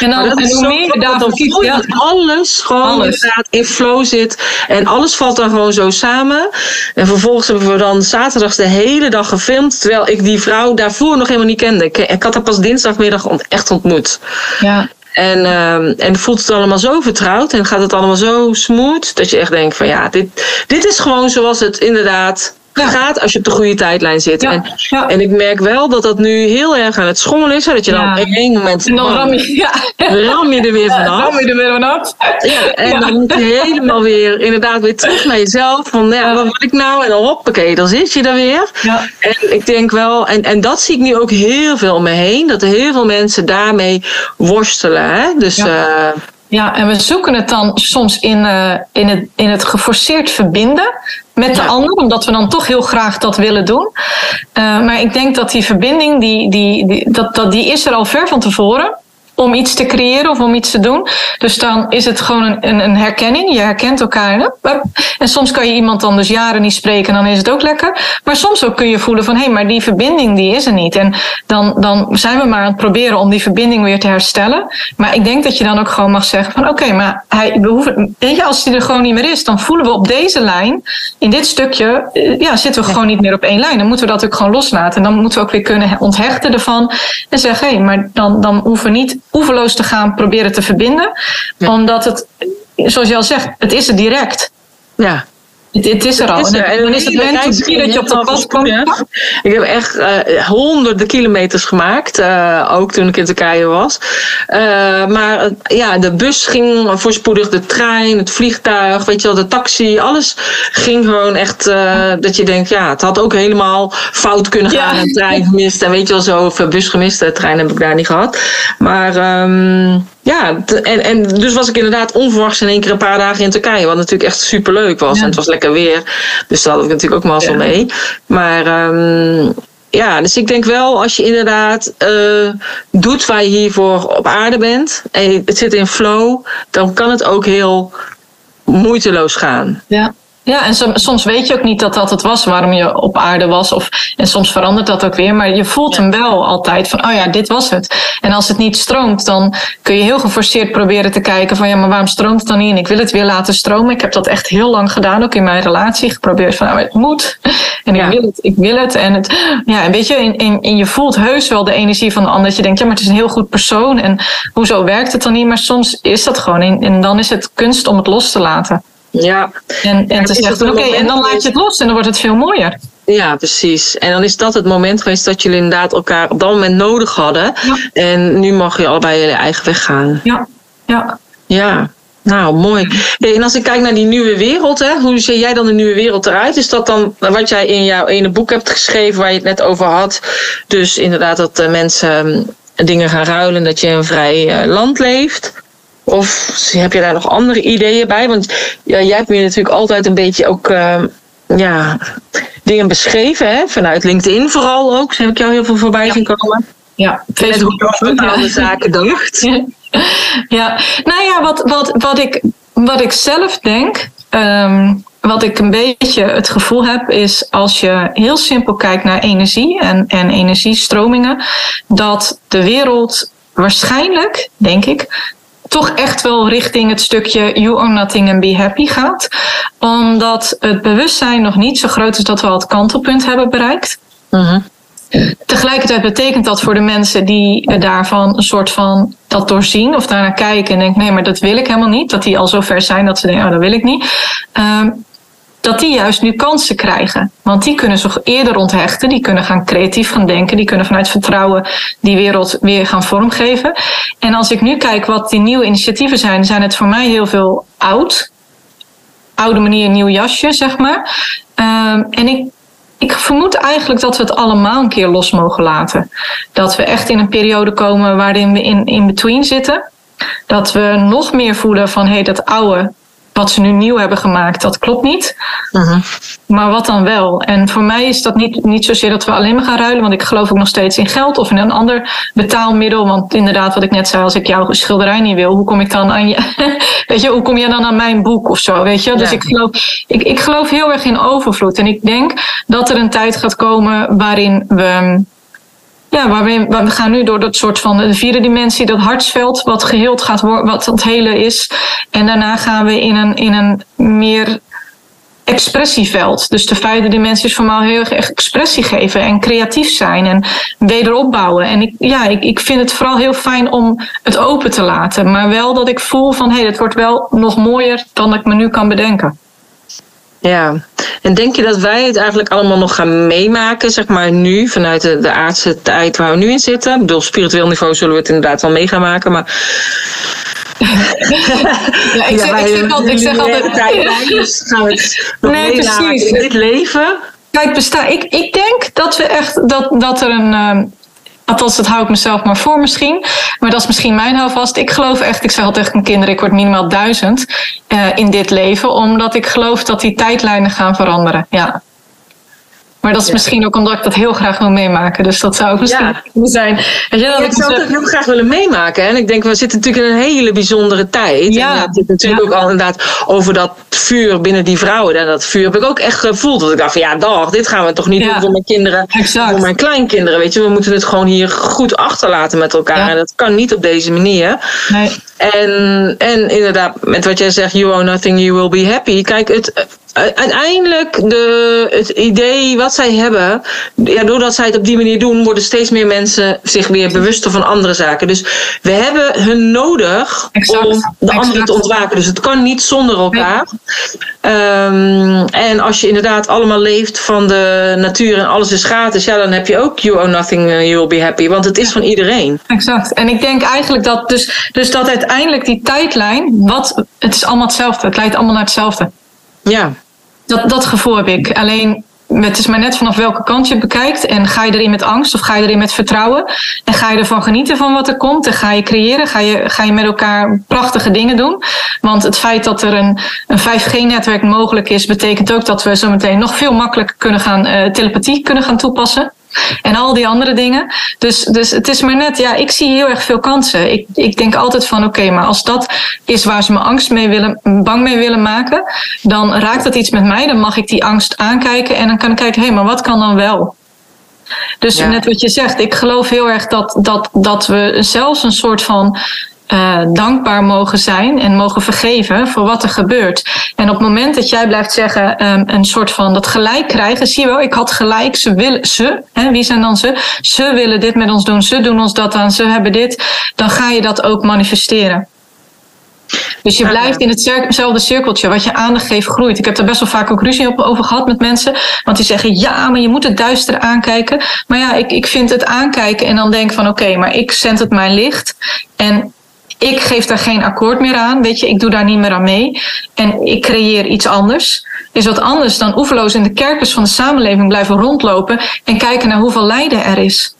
En dan, en hoe meer je daarvan kiest, ja. dat alles gewoon alles. inderdaad in flow zit. En alles valt dan gewoon zo samen. En vervolgens hebben we dan zaterdags de hele dag gefilmd. Terwijl ik die vrouw daarvoor nog helemaal niet kende. Ik, ik had haar pas dinsdagmiddag echt ontmoet. Ja. En, uh, en voelt het allemaal zo vertrouwd en gaat het allemaal zo smooth dat je echt denkt van ja, dit, dit is gewoon zoals het inderdaad ja. gaat als je op de goede tijdlijn zit. Ja. En, ja. en ik merk wel dat dat nu heel erg aan het schommelen is. Dat je dan op één moment... En dan ram je, ja. ram je er weer vanaf. ram je er weer vanaf. Ja, en dan moet je helemaal weer inderdaad weer terug naar jezelf. Van ja, wat wil ik nou? En dan hoppakee, dan zit je er weer. Ja. En ik denk wel... En, en dat zie ik nu ook heel veel om me heen. Dat er heel veel mensen daarmee worstelen. Hè? Dus... Ja. Uh, ja, en we zoeken het dan soms in, uh, in, het, in het geforceerd verbinden met de ja. ander, omdat we dan toch heel graag dat willen doen. Uh, maar ik denk dat die verbinding, die, die, die, dat, dat, die is er al ver van tevoren om iets te creëren of om iets te doen. Dus dan is het gewoon een, een, een herkenning. Je herkent elkaar. Hè? En soms kan je iemand dan dus jaren niet spreken, dan is het ook lekker. Maar soms ook kun je voelen van hé, hey, maar die verbinding die is er niet. En dan, dan zijn we maar aan het proberen om die verbinding weer te herstellen. Maar ik denk dat je dan ook gewoon mag zeggen van oké, okay, maar hij, we hoeven, weet je, als die er gewoon niet meer is, dan voelen we op deze lijn, in dit stukje, ja, zitten we gewoon niet meer op één lijn. Dan moeten we dat ook gewoon loslaten. En dan moeten we ook weer kunnen onthechten ervan en zeggen hé, hey, maar dan, dan hoeven we niet oeverloos te gaan proberen te verbinden. Ja. Omdat het, zoals je al zegt, het is er direct. Ja. Het, het is er al. Is er. En dan is het moment dat je op de pas komt. Ik heb echt uh, honderden kilometers gemaakt. Uh, ook toen ik in Turkije was. Uh, maar ja, de bus ging voorspoedig. De trein, het vliegtuig, weet je wel, de taxi. Alles ging gewoon echt dat je denkt, ja, het had ook helemaal fout kunnen gaan. Ja. Een trein gemist en weet je wel zo. Of een bus gemist. De trein heb ik daar niet gehad. Maar... Um, ja, en, en dus was ik inderdaad onverwachts in één keer een paar dagen in Turkije. Wat natuurlijk echt super leuk was. Ja. En het was lekker weer. Dus daar had ik natuurlijk ook mazzel ja. mee. Maar um, ja, dus ik denk wel als je inderdaad uh, doet waar je hiervoor op aarde bent. En het zit in flow. Dan kan het ook heel moeiteloos gaan. Ja. Ja, en soms weet je ook niet dat dat het was waarom je op aarde was. Of, en soms verandert dat ook weer. Maar je voelt hem wel altijd van, oh ja, dit was het. En als het niet stroomt, dan kun je heel geforceerd proberen te kijken van, ja, maar waarom stroomt het dan niet? En ik wil het weer laten stromen. Ik heb dat echt heel lang gedaan, ook in mijn relatie. Geprobeerd van, nou, het moet. En ja. ik wil het, ik wil het. En, het, ja, en weet je, in, in, in je voelt heus wel de energie van de ander. Dat je denkt, ja, maar het is een heel goed persoon. En hoezo werkt het dan niet? Maar soms is dat gewoon. En, en dan is het kunst om het los te laten. Ja. En, en te zeggen, oké, okay, en dan laat je het los en dan wordt het veel mooier. Ja, precies. En dan is dat het moment geweest dat jullie inderdaad elkaar op dat moment nodig hadden. Ja. En nu mag je allebei je eigen weg gaan. Ja, ja. Ja, nou, mooi. Hey, en als ik kijk naar die nieuwe wereld, hè, hoe zie jij dan de nieuwe wereld eruit? Is dat dan wat jij in jouw ene boek hebt geschreven waar je het net over had? Dus inderdaad dat mensen uh, dingen gaan ruilen, dat je in een vrij uh, land leeft. Of heb je daar nog andere ideeën bij? Want ja, jij hebt me natuurlijk altijd een beetje ook uh, ja, dingen beschreven, hè? vanuit LinkedIn vooral ook. Zo heb ik jou heel veel voorbij ja. zien komen. Ja, Facebook hoe je bepaalde zaken dacht. Ja. ja, nou ja, wat, wat, wat, ik, wat ik zelf denk, um, wat ik een beetje het gevoel heb, is als je heel simpel kijkt naar energie en, en energiestromingen, dat de wereld waarschijnlijk, denk ik, toch echt wel richting het stukje you own nothing and be happy gaat. Omdat het bewustzijn nog niet zo groot is dat we al het kantelpunt hebben bereikt. Uh-huh. Tegelijkertijd betekent dat voor de mensen die daarvan een soort van dat doorzien of daarnaar kijken en denken: nee, maar dat wil ik helemaal niet. Dat die al zo ver zijn dat ze denken: oh, dat wil ik niet. Um, dat die juist nu kansen krijgen. Want die kunnen zich eerder onthechten, die kunnen gaan creatief gaan denken, die kunnen vanuit vertrouwen die wereld weer gaan vormgeven. En als ik nu kijk wat die nieuwe initiatieven zijn, zijn het voor mij heel veel oud. Oude manier, nieuw jasje, zeg maar. Um, en ik ik vermoed eigenlijk dat we het allemaal een keer los mogen laten. Dat we echt in een periode komen waarin we in, in between zitten. Dat we nog meer voelen van hé, hey, dat oude, wat ze nu nieuw hebben gemaakt, dat klopt niet. Uh-huh. Maar wat dan wel? En voor mij is dat niet, niet zozeer dat we alleen maar gaan ruilen, want ik geloof ook nog steeds in geld of in een ander betaalmiddel. Want inderdaad, wat ik net zei, als ik jouw schilderij niet wil, hoe kom ik dan aan je? weet je, hoe kom je dan aan mijn boek of zo? Weet je? Dus ik, geloof, ik, ik geloof heel erg in overvloed. En ik denk dat er een tijd gaat komen waarin we ja, waar we, we gaan nu door dat soort van de vierde dimensie, dat hartsveld, wat geheeld gaat worden, wat het hele is. En daarna gaan we in een, in een meer expressieveld. Dus de vijfde dimensie is voor mij heel erg expressie geven en creatief zijn en wederopbouwen. En ik, ja, ik, ik vind het vooral heel fijn om het open te laten. Maar wel dat ik voel van hé, hey, het wordt wel nog mooier dan ik me nu kan bedenken. Ja, en denk je dat wij het eigenlijk allemaal nog gaan meemaken, zeg maar nu, vanuit de, de aardse tijd waar we nu in zitten? Ik bedoel, spiritueel niveau zullen we het inderdaad wel mee gaan maken, maar. ja, ik, zeg, ik, zeg altijd, ik zeg altijd. Dus gaan we het nee, precies. in dit leven? Kijk, besta ik, ik denk dat we echt dat, dat er een. Althans, dat hou ik mezelf maar voor misschien. Maar dat is misschien mijn houvast. Ik geloof echt, ik zeg altijd tegen mijn kinderen, ik word minimaal duizend uh, in dit leven. Omdat ik geloof dat die tijdlijnen gaan veranderen. Ja. Maar dat is misschien ook omdat ik dat heel graag wil meemaken. Dus dat zou misschien ja. zijn. Je, dat ik zou het heel graag willen meemaken. En ik denk, we zitten natuurlijk in een hele bijzondere tijd. Ja. En het zit natuurlijk ook al inderdaad over dat vuur binnen die vrouwen. En dat vuur heb ik ook echt gevoeld. Dat ik dacht van ja, dag, dit gaan we toch niet doen voor mijn kinderen. Exact. Voor mijn kleinkinderen. Weet je, we moeten het gewoon hier goed achterlaten met elkaar. En dat kan niet op deze manier. Nee. En, en inderdaad, met wat jij zegt, you owe nothing, you will be happy. Kijk, het, uiteindelijk de, het idee wat zij hebben, ja, doordat zij het op die manier doen, worden steeds meer mensen zich weer bewuster van andere zaken. Dus we hebben hun nodig om de anderen te ontwaken. Dus het kan niet zonder elkaar. Um, en als je inderdaad allemaal leeft van de natuur en alles is gratis, ja, dan heb je ook you owe nothing, uh, you will be happy. Want het is van iedereen. Exact. En ik denk eigenlijk dat dus, dus dat uiteindelijk die tijdlijn, wat, het is allemaal hetzelfde. Het leidt allemaal naar hetzelfde. Ja. Dat, dat gevoel heb ik. Alleen het is maar net vanaf welke kant je bekijkt. En ga je erin met angst of ga je erin met vertrouwen? En ga je ervan genieten van wat er komt? En ga je creëren? Ga je, ga je met elkaar prachtige dingen doen? Want het feit dat er een, een 5G-netwerk mogelijk is, betekent ook dat we zometeen nog veel makkelijker kunnen gaan uh, telepathie kunnen gaan toepassen. En al die andere dingen. Dus, dus het is maar net, ja, ik zie heel erg veel kansen. Ik, ik denk altijd van, oké, maar als dat is waar ze me angst mee willen, bang mee willen maken, dan raakt dat iets met mij. Dan mag ik die angst aankijken en dan kan ik kijken, hé, hey, maar wat kan dan wel? Dus net wat je zegt, ik geloof heel erg dat, dat, dat we zelfs een soort van uh, dankbaar mogen zijn en mogen vergeven voor wat er gebeurt. En op het moment dat jij blijft zeggen, um, een soort van dat gelijk krijgen, zie je wel, ik had gelijk, ze willen, ze, hè, wie zijn dan ze? Ze willen dit met ons doen, ze doen ons dat aan, ze hebben dit, dan ga je dat ook manifesteren. Dus je blijft in hetzelfde cirkeltje. Wat je aandacht geeft, groeit. Ik heb er best wel vaak ook ruzie over gehad met mensen. Want die zeggen, ja, maar je moet het duister aankijken. Maar ja, ik, ik vind het aankijken en dan denk van, oké, maar ik zend het mijn licht. En ik geef daar geen akkoord meer aan. Weet je, ik doe daar niet meer aan mee. En ik creëer iets anders. Is wat anders dan oeverloos in de kerkers van de samenleving blijven rondlopen en kijken naar hoeveel lijden er is.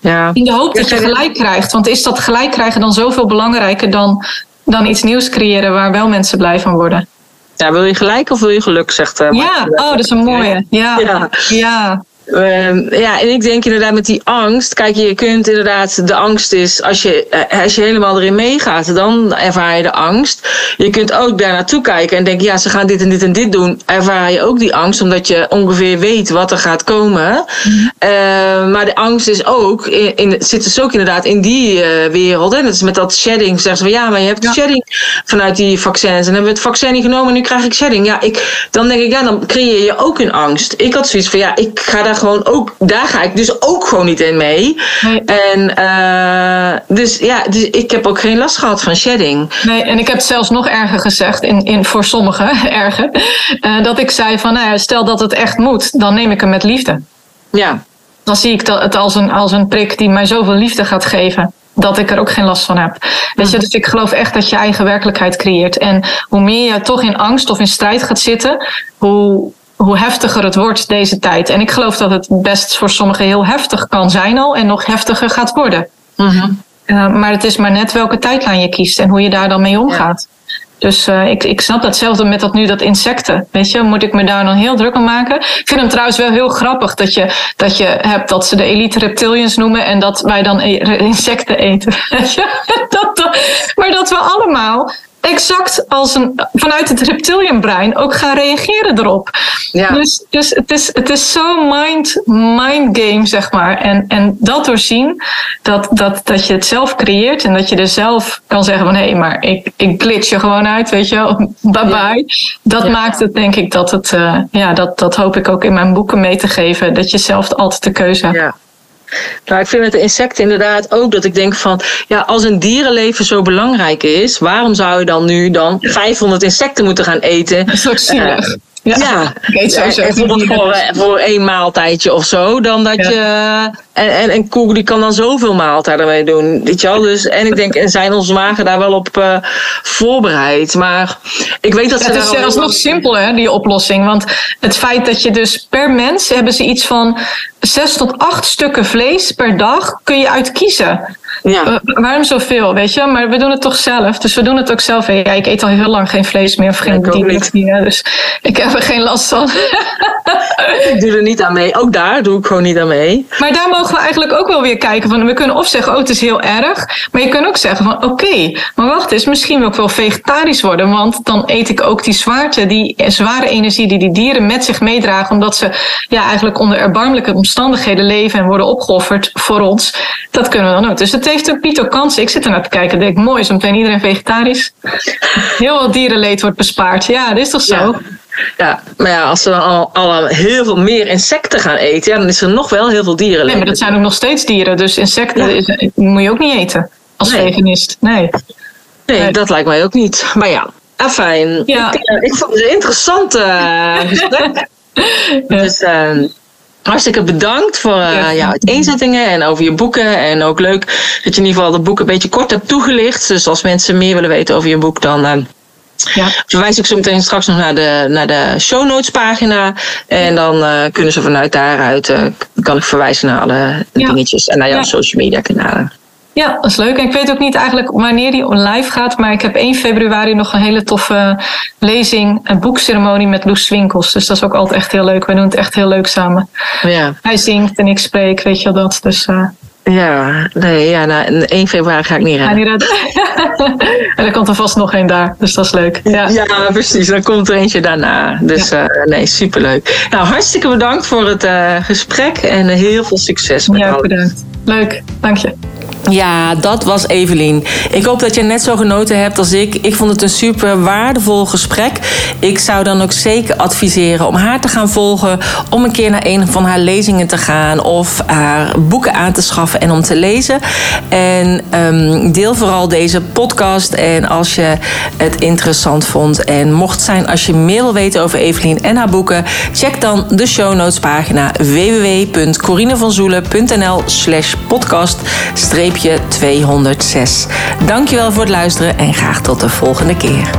Ja. In de hoop dat je gelijk krijgt. Want is dat gelijk krijgen dan zoveel belangrijker dan, dan iets nieuws creëren waar wel mensen blij van worden? Ja, wil je gelijk of wil je geluk, zegt uh, Ja, oh, dat is een mooie. Ja, ja. ja. Ehm, ja, en ik denk inderdaad met die angst. Kijk, je kunt inderdaad, de angst is, als je, eh, als je helemaal erin meegaat, dan ervaar je de angst. Je kunt ook daar naartoe kijken en denken, ja, ze gaan dit en dit en dit doen. Ervaar je ook die angst, omdat je ongeveer weet wat er gaat komen. Ehm, maar de angst is ook, in, in, zit dus ook inderdaad in die uh, wereld. En dat is met dat shedding. Zeggen ze van, ja, maar je hebt ja. shedding vanuit die vaccins. En hebben we het vaccin niet genomen en nu krijg ik shedding. Ja, ik, dan denk ik, ja, dan creëer je ook een angst. Ik had zoiets van, ja, ik ga daar gewoon ook, daar ga ik dus ook gewoon niet in mee. Nee. En uh, dus ja, dus ik heb ook geen last gehad van shedding. Nee, en ik heb het zelfs nog erger gezegd, in, in, voor sommigen erger. Uh, dat ik zei van, nou ja, stel dat het echt moet, dan neem ik hem met liefde. Ja. Dan zie ik het als een, als een prik die mij zoveel liefde gaat geven dat ik er ook geen last van heb. Weet je, dus ik geloof echt dat je eigen werkelijkheid creëert. En hoe meer je toch in angst of in strijd gaat zitten, hoe, hoe heftiger het wordt deze tijd. En ik geloof dat het best voor sommigen heel heftig kan zijn al en nog heftiger gaat worden. Mm maar het is maar net welke tijdlijn je kiest en hoe je daar dan mee omgaat. Dus uh, ik, ik snap datzelfde met dat nu, dat insecten. Weet je, moet ik me daar dan heel druk om maken? Ik vind hem trouwens wel heel grappig dat je, dat je hebt dat ze de elite reptilians noemen en dat wij dan e-, insecten eten. Dat, dat, maar dat we allemaal exact als een, vanuit het reptilian brein ook gaan reageren erop. Ja. Dus, dus het is, het is zo'n mind, mind game, zeg maar. En, en dat doorzien, dat, dat, dat je het zelf creëert en dat je er zelf kan zeggen van hé, hey, maar ik, ik glitch je gewoon uit, weet je wel, bye bye. Dat maakt het denk ik dat het, uh, ja, dat, dat hoop ik ook in mijn boeken mee te geven, dat je zelf altijd de keuze hebt. Nou, ik vind met de insecten inderdaad ook dat ik denk van, ja, als een dierenleven zo belangrijk is, waarom zou je dan nu dan 500 insecten moeten gaan eten? Zielig. Uh, ja, ja. bijvoorbeeld voor, voor één maaltijdje of zo. Dan dat je. En, en een koe die kan dan zoveel maaltijden mee doen. Weet je wel? Dus, en ik denk, en zijn onze magen daar wel op uh, voorbereid. Maar ik weet dat ze. het is zelfs nog simpel, hè, die oplossing. Want het feit dat je dus per mens hebben ze iets van zes tot acht stukken vlees per dag kun je uitkiezen. Ja. Uh, waarom zoveel, weet je? Maar we doen het toch zelf. Dus we doen het ook zelf. Ja, ik eet al heel lang geen vlees meer of geen dierlijke Dus ik heb er geen last van. ik doe er niet aan mee. Ook daar doe ik gewoon niet aan mee. Maar daar mogen we eigenlijk ook wel weer kijken. Van, we kunnen of zeggen, oh het is heel erg. Maar je kunt ook zeggen van, oké, maar wacht eens. Misschien wil ik wel vegetarisch worden. Want dan eet ik ook die zwaarte, die zware energie die die dieren met zich meedragen. Omdat ze ja, eigenlijk onder erbarmelijke omstandigheden leven en worden opgeofferd voor ons. Dat kunnen we dan ook. Dus het heeft een Pieter kansen. Ik zit er naar te kijken denk ik, mooi, zo meteen iedereen vegetarisch. Heel veel dierenleed wordt bespaard. Ja, dat is toch zo? Ja. maar ja, als we al, al heel veel meer insecten gaan eten, ja, dan is er nog wel heel veel dieren. Nee, maar dat zijn ook nog steeds dieren. Dus insecten is, moet je ook niet eten als veganist. Nee. nee. dat lijkt mij ook niet. Maar ja, afijn. Ja. Ik, eh, ik vond het een interessant uh, gesprek. Dus uh, Hartstikke bedankt voor uh, ja. het inzettingen en over je boeken. En ook leuk dat je in ieder geval het boek een beetje kort hebt toegelicht. Dus als mensen meer willen weten over je boek, dan uh, ja. verwijs ik zo meteen straks nog naar de, naar de show notes pagina. En dan uh, kunnen ze vanuit daaruit, kan ik verwijzen naar alle dingetjes en naar jouw social media kanalen. Ja, dat is leuk. En ik weet ook niet eigenlijk wanneer die live gaat. Maar ik heb 1 februari nog een hele toffe lezing. Een boekceremonie met Loes Winkels. Dus dat is ook altijd echt heel leuk. We doen het echt heel leuk samen. Ja. Hij zingt en ik spreek, weet je wel dat. Dus... Uh, ja, nee, ja, nou, 1 februari ga ik niet redden. Ga niet redden. en er komt er vast nog één daar, dus dat is leuk. Ja, ja precies. Dan komt er eentje daarna. Dus ja. uh, nee, superleuk. Nou, hartstikke bedankt voor het uh, gesprek en heel veel succes met ja, bedankt. Leuk, dank je. Ja, dat was Evelien. Ik hoop dat je net zo genoten hebt als ik. Ik vond het een super waardevol gesprek. Ik zou dan ook zeker adviseren om haar te gaan volgen. Om een keer naar een van haar lezingen te gaan. Of haar boeken aan te schaffen en om te lezen. En um, deel vooral deze podcast. En als je het interessant vond. En mocht zijn als je meer weten over Evelien en haar boeken. Check dan de show notes pagina www.corinevanzoelen.nl slash podcast 206. Dankjewel voor het luisteren en graag tot de volgende keer.